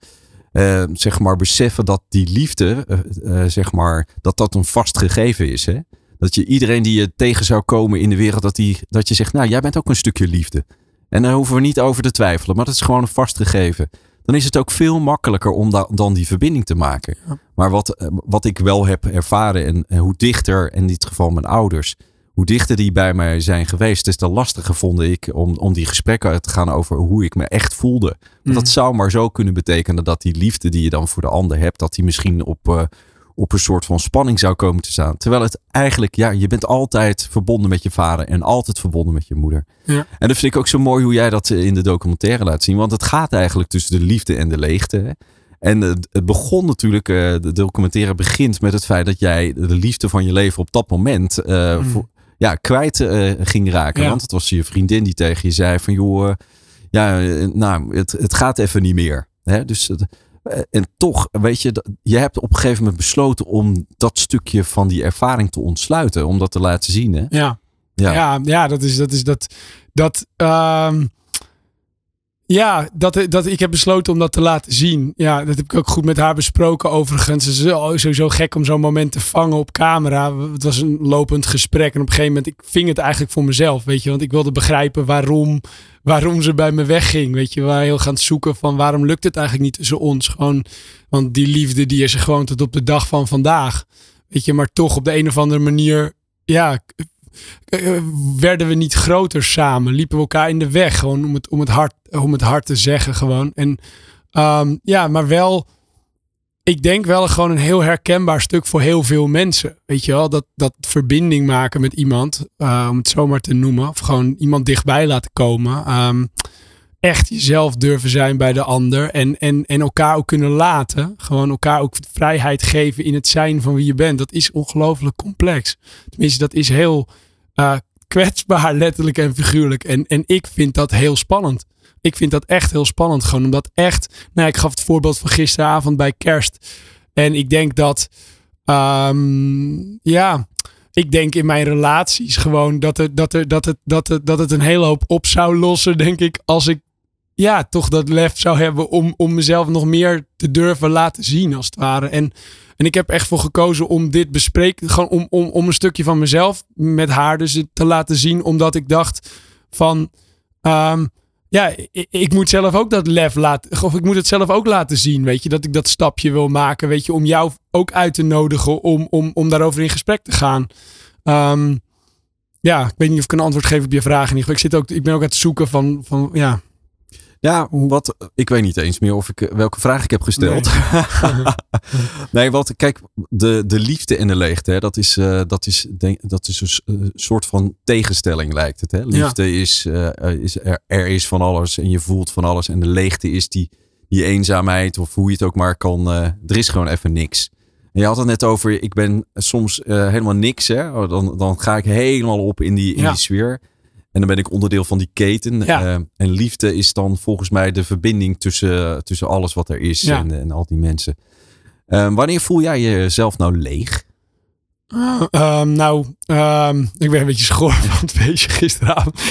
eh, zeg maar beseffen dat die liefde, eh, eh, zeg maar, dat dat een vast gegeven is. Hè? Dat je iedereen die je tegen zou komen in de wereld, dat, die, dat je zegt, nou jij bent ook een stukje liefde. En daar hoeven we niet over te twijfelen, maar dat is gewoon een vast gegeven. Dan is het ook veel makkelijker om da- dan die verbinding te maken. Maar wat, eh, wat ik wel heb ervaren en, en hoe dichter, in dit geval mijn ouders, hoe dichter die bij mij zijn geweest, is te lastiger vond ik om, om die gesprekken te gaan over hoe ik me echt voelde. Want dat zou maar zo kunnen betekenen dat die liefde die je dan voor de ander hebt, dat die misschien op, eh, op een soort van spanning zou komen te staan. Terwijl het eigenlijk, ja, je bent altijd verbonden met je vader en altijd verbonden met je moeder. Ja. En dat vind ik ook zo mooi hoe jij dat eh, in de documentaire laat zien. Want het gaat eigenlijk tussen de liefde en de leegte. Hè? En het begon natuurlijk, eh, de documentaire begint met het feit dat jij de liefde van je leven op dat moment Mm. voor- ja, kwijt eh, ging raken. Ja. Want het was je vriendin die tegen je zei van joh, eh, ja, eh, nou, het, het gaat even niet meer. Hè? Dus, het- en toch, weet je, je hebt op een gegeven moment besloten om dat stukje van die ervaring te ontsluiten. Om dat te laten zien. Hè? ja, Ja. ja, ja, dat is dat. Is dat, dat ehm, ja, dat, dat, ik heb besloten om dat te laten zien. Ja, dat heb ik ook goed met haar besproken overigens. Het is sowieso gek om zo'n moment te vangen op camera. Het was een lopend gesprek. En op een gegeven moment, ik ving het eigenlijk voor mezelf, weet je. Want ik wilde begrijpen waarom, waarom ze bij me wegging, weet je. Waren heel gaan zoeken van waarom lukt het eigenlijk niet tussen ons. Gewoon, want die liefde die is er gewoon tot op de dag van vandaag. Weet je, maar toch op de een of andere manier, ja, werden we niet groter samen. Liepen we elkaar in de weg. Gewoon om het, om het, hard, om het hard te zeggen gewoon. En ehm, ja, maar wel ik denk wel gewoon een heel herkenbaar stuk voor heel veel mensen. Weet je wel, dat, dat verbinding maken met iemand, uh, om het zomaar te noemen. Of gewoon iemand dichtbij laten komen. Um, echt jezelf durven zijn bij de ander. En, en, en elkaar ook kunnen laten. Gewoon elkaar ook vrijheid geven in het zijn van wie je bent. Dat is ongelooflijk complex. Tenminste, dat is heel uh, kwetsbaar, letterlijk en figuurlijk. En, en ik vind dat heel spannend. Ik vind dat echt heel spannend. Gewoon omdat echt. Nou, ik gaf het voorbeeld van gisteravond bij kerst. En ik denk dat. Um, ja. Ik denk in mijn relaties gewoon dat, er, dat, er, dat, het, dat, het, dat het een hele hoop op zou lossen, denk ik, als ik ja, toch dat lef zou hebben om, om mezelf nog meer te durven laten zien, als het ware. En, en ik heb echt voor gekozen om dit bespreken, gewoon om, om, om een stukje van mezelf met haar dus te laten zien, omdat ik dacht van, um, ja, ik, moet zelf ook dat lef laten, of ik moet het zelf ook laten zien, weet je, dat ik dat stapje wil maken, weet je, om jou ook uit te nodigen om, om, om daarover in gesprek te gaan. Um, ja, ik weet niet of ik een antwoord geef op je vraag. Ik, zit ook, ik ben ook aan het zoeken van, van ja, ja, wat, ik weet niet eens meer of ik, welke vraag ik heb gesteld. Nee, nee wat, kijk, de, de liefde en de leegte, hè, dat, is, uh, dat, is, denk, dat is een soort van tegenstelling, lijkt het. Hè? Liefde ja. is, uh, is er, er, is van alles en je voelt van alles. En de leegte is die, die eenzaamheid, of hoe je het ook maar kan. Er is gewoon even niks. En je had het net over, ik ben soms helemaal niks. Hè? Oh, dan, dan ga ik helemaal op in die, in ja. die sfeer. En dan ben ik onderdeel van die keten. Ja. Uh, en liefde is dan volgens mij de verbinding tussen, tussen alles wat er is ja. en, en, al die mensen. Uh, wanneer voel jij jezelf nou leeg? Uh, um, nou, um, ik ben een beetje schoor van het feestje gisteravond.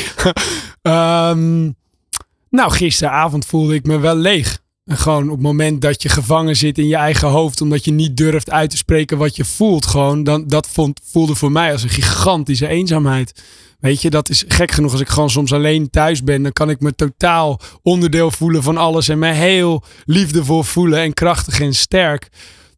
nou, gisteravond voelde ik me wel leeg. En gewoon op het moment dat je gevangen zit in je eigen hoofd, omdat je niet durft uit te spreken wat je voelt, gewoon, dan, dat vond, voelde voor mij als een gigantische eenzaamheid. Weet je, dat is gek genoeg. Als ik gewoon soms alleen thuis ben, dan kan ik me totaal onderdeel voelen van alles. En me heel liefdevol voelen en krachtig en sterk.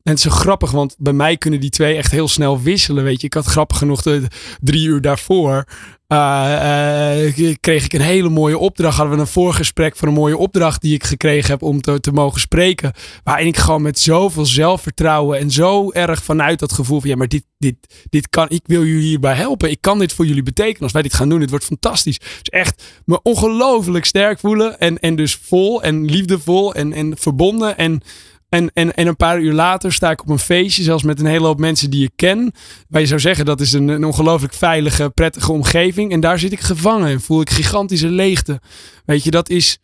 En het is zo grappig, want bij mij kunnen die twee echt heel snel wisselen. Weet je, ik had grappig genoeg de drie uur daarvoor uh, uh, kreeg ik een hele mooie opdracht. Hadden we een voorgesprek voor een mooie opdracht die ik gekregen heb om te, te mogen spreken. Waarin ik gewoon met zoveel zelfvertrouwen en zo erg vanuit dat gevoel van ja, maar dit, dit, dit kan, ik wil jullie hierbij helpen. Ik kan dit voor jullie betekenen. Als wij dit gaan doen, dit wordt fantastisch. Dus echt me ongelooflijk sterk voelen en, en dus vol en liefdevol en, en verbonden en en, en, en een paar uur later sta ik op een feestje, zelfs met een hele hoop mensen die ik ken. Waar je zou zeggen dat is een, een ongelooflijk veilige, prettige omgeving. En daar zit ik gevangen en voel ik gigantische leegte. Weet je, dat is,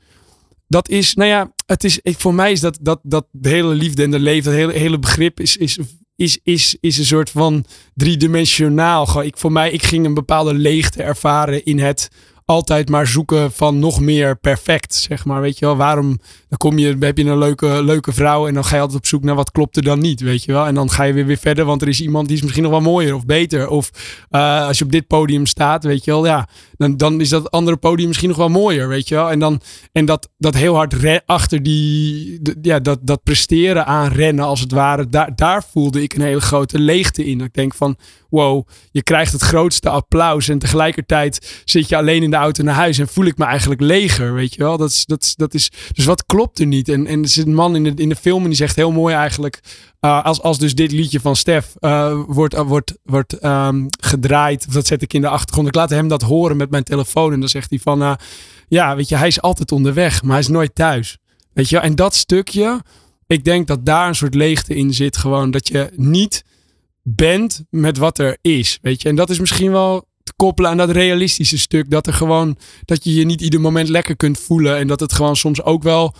dat is, nou ja, het is, voor mij is dat, dat, dat de hele liefde en de leven, dat hele, hele begrip is, is, is, is, is een soort van driedimensionaal. Ik, voor mij, ik ging een bepaalde leegte ervaren in het altijd maar zoeken van nog meer perfect, zeg maar. Weet je wel, waarom dan kom je, heb je een leuke, leuke vrouw en dan ga je altijd op zoek naar wat klopt er dan niet, weet je wel. En dan ga je weer, weer verder, want er is iemand die is misschien nog wel mooier of beter. Of uh, als je op dit podium staat, weet je wel, ja, dan, dan is dat andere podium misschien nog wel mooier, weet je wel. En, dan, en dat, dat heel hard achter die, ja, dat, dat presteren aan rennen als het ware, daar, daar voelde ik een hele grote leegte in. Ik denk van, wow, je krijgt het grootste applaus en tegelijkertijd zit je alleen in de auto naar huis en voel ik me eigenlijk leger, weet je wel. Dat is, dat is, dat is, dus wat klopt er niet? En, en er zit een man in de, in de film en die zegt heel mooi eigenlijk, uh, als, als dus dit liedje van Stef uh, wordt, uh, wordt, wordt um, gedraaid, dat zet ik in de achtergrond. Ik laat hem dat horen met mijn telefoon en dan zegt hij van, ja, weet je, hij is altijd onderweg, maar hij is nooit thuis. Weet je, en dat stukje, ik denk dat daar een soort leegte in zit, gewoon dat je niet bent met wat er is, weet je. En dat is misschien wel te koppelen aan dat realistische stuk. Dat er gewoon, dat je je niet ieder moment lekker kunt voelen. En dat het gewoon soms ook wel,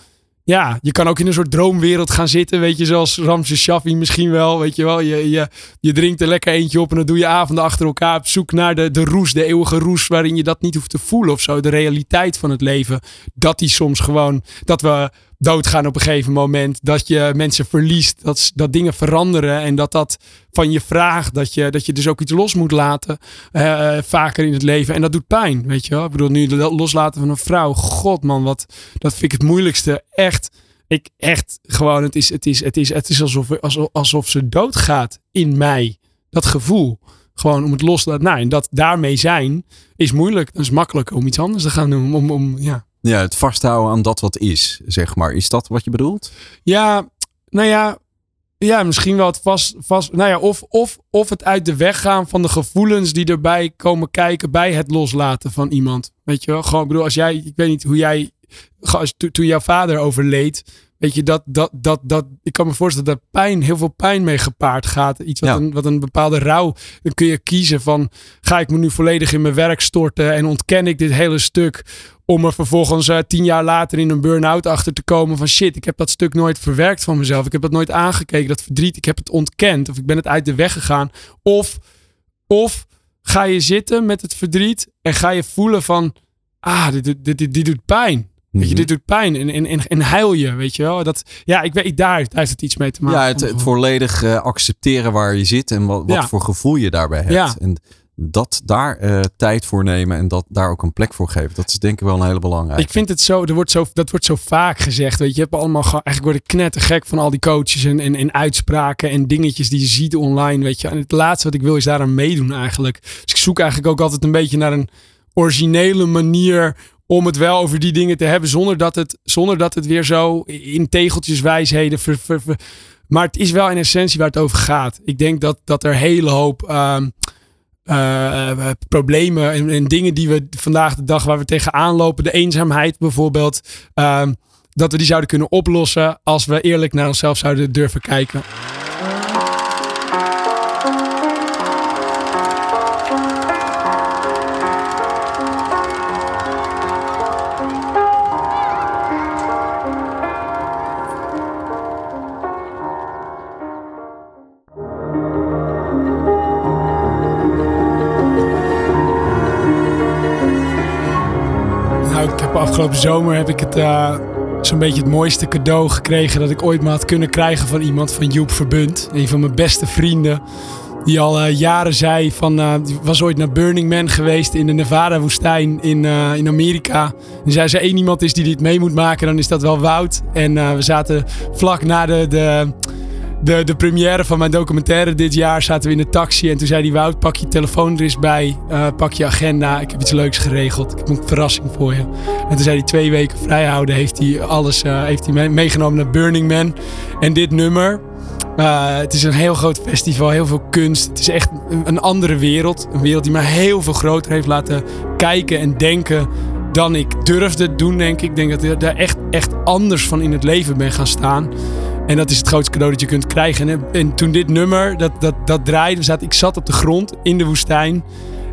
ja, je kan ook in een soort droomwereld gaan zitten. Weet je, zoals Ramses Shaffi misschien wel. Weet je wel, je, je, je drinkt er lekker eentje op en dan doe je avonden achter elkaar op zoek naar de, de roes, de eeuwige roes. Waarin je dat niet hoeft te voelen of zo. De realiteit van het leven. Dat die soms gewoon, dat we doodgaan op een gegeven moment. Dat je mensen verliest. Dat, dat dingen veranderen. En dat dat van je vraagt. Dat je, dat je dus ook iets los moet laten. Uh, vaker in het leven. En dat doet pijn. Weet je wel. Ik bedoel, nu loslaten van een vrouw. God man, wat, dat vind ik het moeilijkste. Echt. Ik echt gewoon. Het is, het is, het is, het is alsof, alsof, ze doodgaat in mij. Dat gevoel. Gewoon om het los te laten. Nou, en dat daarmee zijn is moeilijk. Dat is makkelijker om iets anders te gaan doen. Om, om, ja. Ja, het vasthouden aan dat wat is, zeg maar. Is dat wat je bedoelt? Ja, nou ja, Ja, misschien wel het vast, vast nou ja, of, of, of het uit de weg gaan van de gevoelens die erbij komen kijken bij het loslaten van iemand. Weet je wel, gewoon, bedoel, als jij, ik weet niet hoe jij, als, to- toen jouw vader overleed, weet je, dat, dat, dat, dat, ik kan me voorstellen dat daar pijn, heel veel pijn mee gepaard gaat. Iets wat, Ja. een, wat een bepaalde rouw, dan kun je kiezen van, ga ik me nu volledig in mijn werk storten en ontken ik dit hele stuk om er vervolgens eh, tien jaar later in een burn-out achter te komen van shit, ik heb dat stuk nooit verwerkt van mezelf. Ik heb dat nooit aangekeken, dat verdriet, ik heb het ontkend of ik ben het uit de weg gegaan. Of, of ga je zitten met het verdriet en ga je voelen van, ah, dit, dit, dit, dit, dit doet pijn. Weet je, Mhm. dit doet pijn en, en, en, en huil je, weet je wel. Dat, ja, ik weet, daar, daar heeft het iets mee te maken. Ja, het, het volledig eh, accepteren waar je zit en wat, wat Ja. voor gevoel je daarbij hebt. Ja. En dat daar eh, tijd voor nemen en dat daar ook een plek voor geven. Dat is denk ik wel een hele belangrijke. Ik vind het zo, er wordt zo, dat wordt zo vaak gezegd. Weet je, je hebt allemaal, ge- eigenlijk word ik knettergek van al die coaches en, en, en uitspraken en dingetjes die je ziet online. Weet je, en het laatste wat ik wil is daaraan meedoen eigenlijk. Dus ik zoek eigenlijk ook altijd een beetje naar een originele manier om het wel over die dingen te hebben, zonder dat het, zonder dat het weer zo in ver, ver- maar het is wel in essentie waar het over gaat. Ik denk dat, dat er hele hoop. ehm, eh, problemen en, en dingen die we vandaag de dag waar we tegenaan lopen, de eenzaamheid bijvoorbeeld, ehm, dat we die zouden kunnen oplossen als we eerlijk naar onszelf zouden durven kijken. Afgelopen zomer heb ik het eh, zo'n beetje het mooiste cadeau gekregen dat ik ooit maar had kunnen krijgen van iemand van Joep Verbund, een van mijn beste vrienden. Die al eh, jaren zei van, eh, die was ooit naar Burning Man geweest in de Nevada-woestijn in, eh, in Amerika. En zei, als er één iemand is die dit mee moet maken, dan is dat wel Wout. En we zaten vlak na de, de, de, de première van mijn documentaire dit jaar, zaten we in de taxi. En toen zei die Wout, pak je telefoon er eens bij, eh, pak je agenda, ik heb iets leuks geregeld. Ik heb een verrassing voor je. En toen zei hij, twee weken vrijhouden, heeft hij alles eh, heeft hij mee- meegenomen naar Burning Man. En dit nummer, uh, het is een heel groot festival, heel veel kunst. Het is echt een, andere wereld. Een wereld die me heel veel groter heeft laten kijken en denken dan ik durfde doen, denk ik. Ik denk dat ik daar echt, echt anders van in het leven ben gaan staan. En dat is het grootste cadeau dat je kunt krijgen. En, en toen dit nummer, dat, dat, dat draaide, zaten, ik zat op de grond in de woestijn.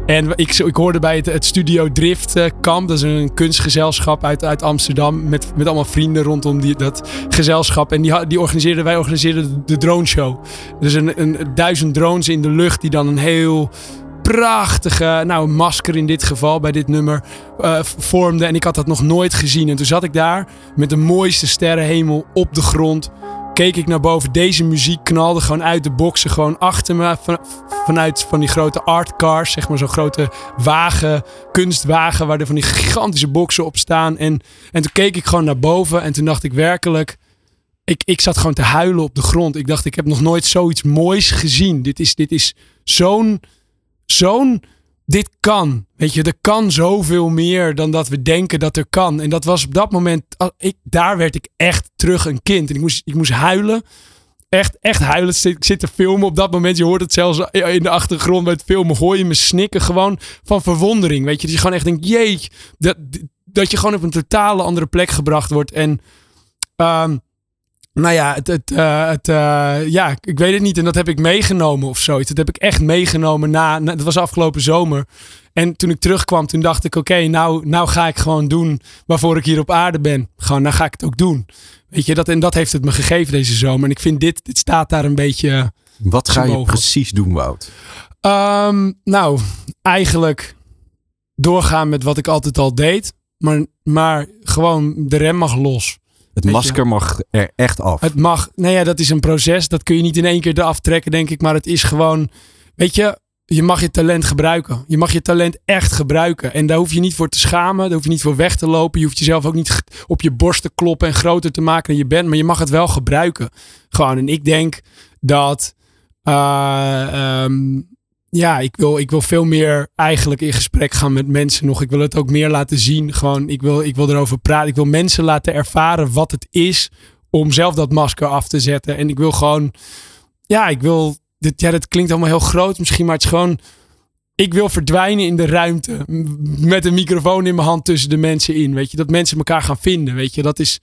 En ik, ik hoorde bij het, Studio Drift eh, kamp. Dat is een kunstgezelschap uit, uit Amsterdam. Met, met allemaal vrienden rondom die, dat gezelschap. En die, die organiseerden, wij organiseerden de, drone show. Dus een, een duizend drones in de lucht die dan een heel prachtige, nou een masker in dit geval, bij dit nummer, eh, vormde. En ik had dat nog nooit gezien. En toen zat ik daar met de mooiste sterrenhemel op de grond. Keek ik naar boven. Deze muziek knalde gewoon uit de boksen. Gewoon achter me. Van, vanuit van die grote artcars. Zeg maar zo'n grote wagen. Kunstwagen. Waar er van die gigantische boksen op staan. En, en toen keek ik gewoon naar boven. En toen dacht ik werkelijk. Ik, ik zat gewoon te huilen op de grond. Ik dacht, ik heb nog nooit zoiets moois gezien. Dit is, dit is zo'n. Zo'n. Dit kan. Weet je, er kan zoveel meer dan dat we denken dat er kan. En dat was op dat moment. Ik, daar werd ik echt terug een kind. En ik moest, ik moest huilen. Echt, echt huilen. Ik zit te filmen op dat moment. Je hoort het zelfs in de achtergrond bij het filmen. Hoor je me snikken gewoon van verwondering. Weet je, dat je gewoon echt denkt: jeetje. Dat, dat je gewoon op een totale andere plek gebracht wordt. En. Um, nou ja, het, het, uh, het, uh, ja, ik weet het niet. En dat heb ik meegenomen of zoiets. Dat heb ik echt meegenomen na, na dat was afgelopen zomer. En toen ik terugkwam, toen dacht ik, oké, okay, nou, nou ga ik gewoon doen waarvoor ik hier op aarde ben. Gewoon, nou ga ik het ook doen. Weet je, dat, en dat heeft het me gegeven deze zomer. En ik vind dit, dit staat daar een beetje Wat ga je precies doen, Wout? Um, nou, eigenlijk doorgaan met wat ik altijd al deed. Maar, maar gewoon de rem mag los. Het masker mag er echt af. Het mag, nou ja, dat is een proces. Dat kun je niet in één keer eraf trekken, denk ik. Maar het is gewoon, weet je, je mag je talent gebruiken. Je mag je talent echt gebruiken. En daar hoef je niet voor te schamen. Daar hoef je niet voor weg te lopen. Je hoeft jezelf ook niet op je borst te kloppen en groter te maken dan je bent. Maar je mag het wel gebruiken. Gewoon. En ik denk dat. Uh, um, ja, ik wil, ik wil veel meer eigenlijk in gesprek gaan met mensen nog. Ik wil het ook meer laten zien. Gewoon, ik wil, ik wil erover praten. Ik wil mensen laten ervaren wat het is om zelf dat masker af te zetten. En ik wil gewoon, ja, ik wil, dit, ja, dat klinkt allemaal heel groot misschien, maar het is gewoon, ik wil verdwijnen in de ruimte met een microfoon in mijn hand tussen de mensen in. Weet je, dat mensen elkaar gaan vinden. Weet je, dat is,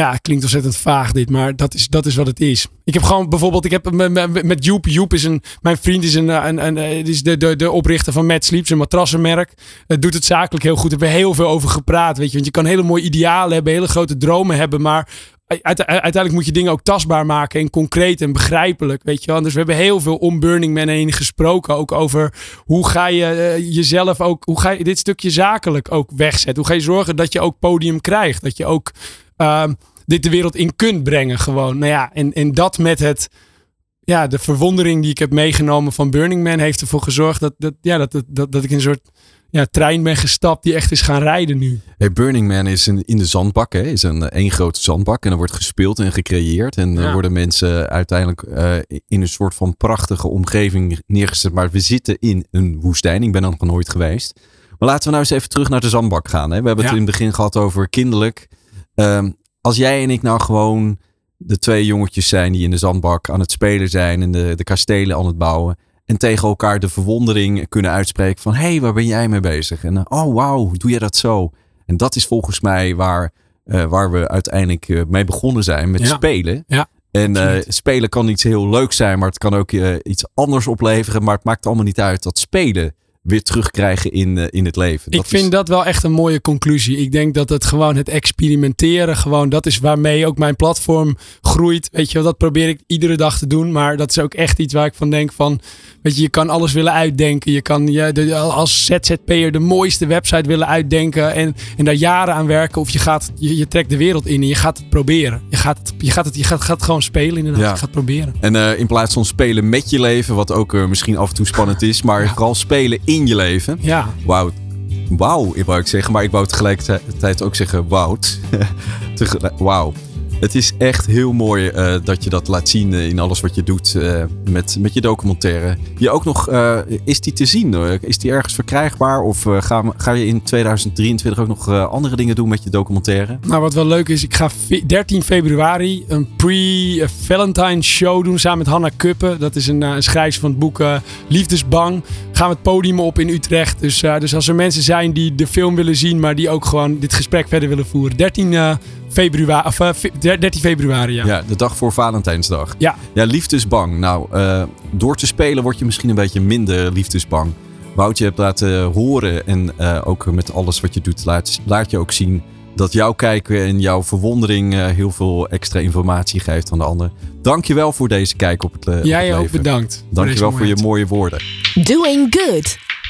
ja, klinkt ontzettend vaag dit, maar dat is, dat is wat het is. Ik heb gewoon bijvoorbeeld, ik heb met, met Joep, Joep is een, mijn vriend is, een, een, een, is de, de, de oprichter van Mad Sleep, een matrassenmerk. Het doet het zakelijk heel goed. We hebben heel veel over gepraat, weet je. Want je kan hele mooie idealen hebben, hele grote dromen hebben, maar uiteindelijk moet je dingen ook tastbaar maken en concreet en begrijpelijk, weet je wel. Dus we hebben heel veel om Burning Man heen gesproken, ook over hoe ga je uh, jezelf ook, hoe ga je dit stukje zakelijk ook wegzetten? Hoe ga je zorgen dat je ook podium krijgt, dat je ook uh, dit de wereld in kunt brengen gewoon. Nou ja, en, en dat met het, ja, de verwondering die ik heb meegenomen van Burning Man heeft ervoor gezorgd dat, dat, ja, dat, dat, dat ik een soort ja, trein ben gestapt die echt is gaan rijden nu. Hey, Burning Man is een, in de zandbak, hè? is een één grote zandbak. En er wordt gespeeld en gecreëerd. En er worden mensen uiteindelijk uh, in een soort van prachtige omgeving neergezet. Maar we zitten in een woestijn. Ik ben er nog nooit geweest. Maar laten we nou eens even terug naar de zandbak gaan. Hè? We hebben het in het begin gehad over kinderlijk. Um, als jij en ik nou gewoon de twee jongetjes zijn die in de zandbak aan het spelen zijn en de, de kastelen aan het bouwen. En tegen elkaar de verwondering kunnen uitspreken van hé, hey, waar ben jij mee bezig? En uh, oh wauw, doe je dat zo? En dat is volgens mij waar, uh, waar we uiteindelijk uh, mee begonnen zijn met ja. spelen. Ja. En spelen kan iets heel leuks zijn, maar het kan ook iets anders opleveren. Maar het maakt allemaal niet uit dat spelen weer terugkrijgen in, uh, in het leven. Dat ik vind is... dat wel echt een mooie conclusie. Ik denk dat het gewoon het experimenteren, gewoon dat is waarmee ook mijn platform groeit. Weet je, dat probeer ik iedere dag te doen. Maar dat is ook echt iets waar ik van denk van, weet je, je kan alles willen uitdenken. Je kan je, de, als ZZP'er de mooiste website willen uitdenken en, en daar jaren aan werken. Of je gaat, je, je trekt de wereld in en je gaat het proberen. Je gaat het, je gaat het, je gaat, gaat gewoon spelen inderdaad. Ja. Je gaat proberen. En uh, in plaats van spelen met je leven, wat ook uh, misschien af en toe spannend is, maar ja. vooral spelen in in je leven. Ja. Wauw. Wauw, wou ik zeggen. Maar ik wou tegelijkertijd ook zeggen woud. Wauw. Het is echt heel mooi uh, dat je dat laat zien in alles wat je doet uh, met, met je documentaire. Je ook nog, uh, is die te zien? Is die ergens verkrijgbaar? Of ga, ga je in 2023 ook nog andere dingen doen met je documentaire? Nou, wat wel leuk is, ik ga 13 februari een pre-Valentine show doen samen met Hanna Kuppen. Dat is een, een schrijver van het boek Liefdesbang. Gaan we het podium op in Utrecht. Dus, dus als er mensen zijn die de film willen zien, maar die ook gewoon dit gesprek verder willen voeren. 13 februari, of, uh, 13 februari, ja. Ja, de dag voor Valentijnsdag. Ja. Ja, liefdesbang. Nou, uh, door te spelen word je misschien een beetje minder liefdesbang. Wout, je hebt laten horen en uh, ook met alles wat je doet, laat, laat je ook zien dat jouw kijken en jouw verwondering uh, heel veel extra informatie geeft aan de ander. Dank je wel voor deze kijk op het, uh, Jij op ook bedankt. Dank je wel voor je mooie woorden. Doing good.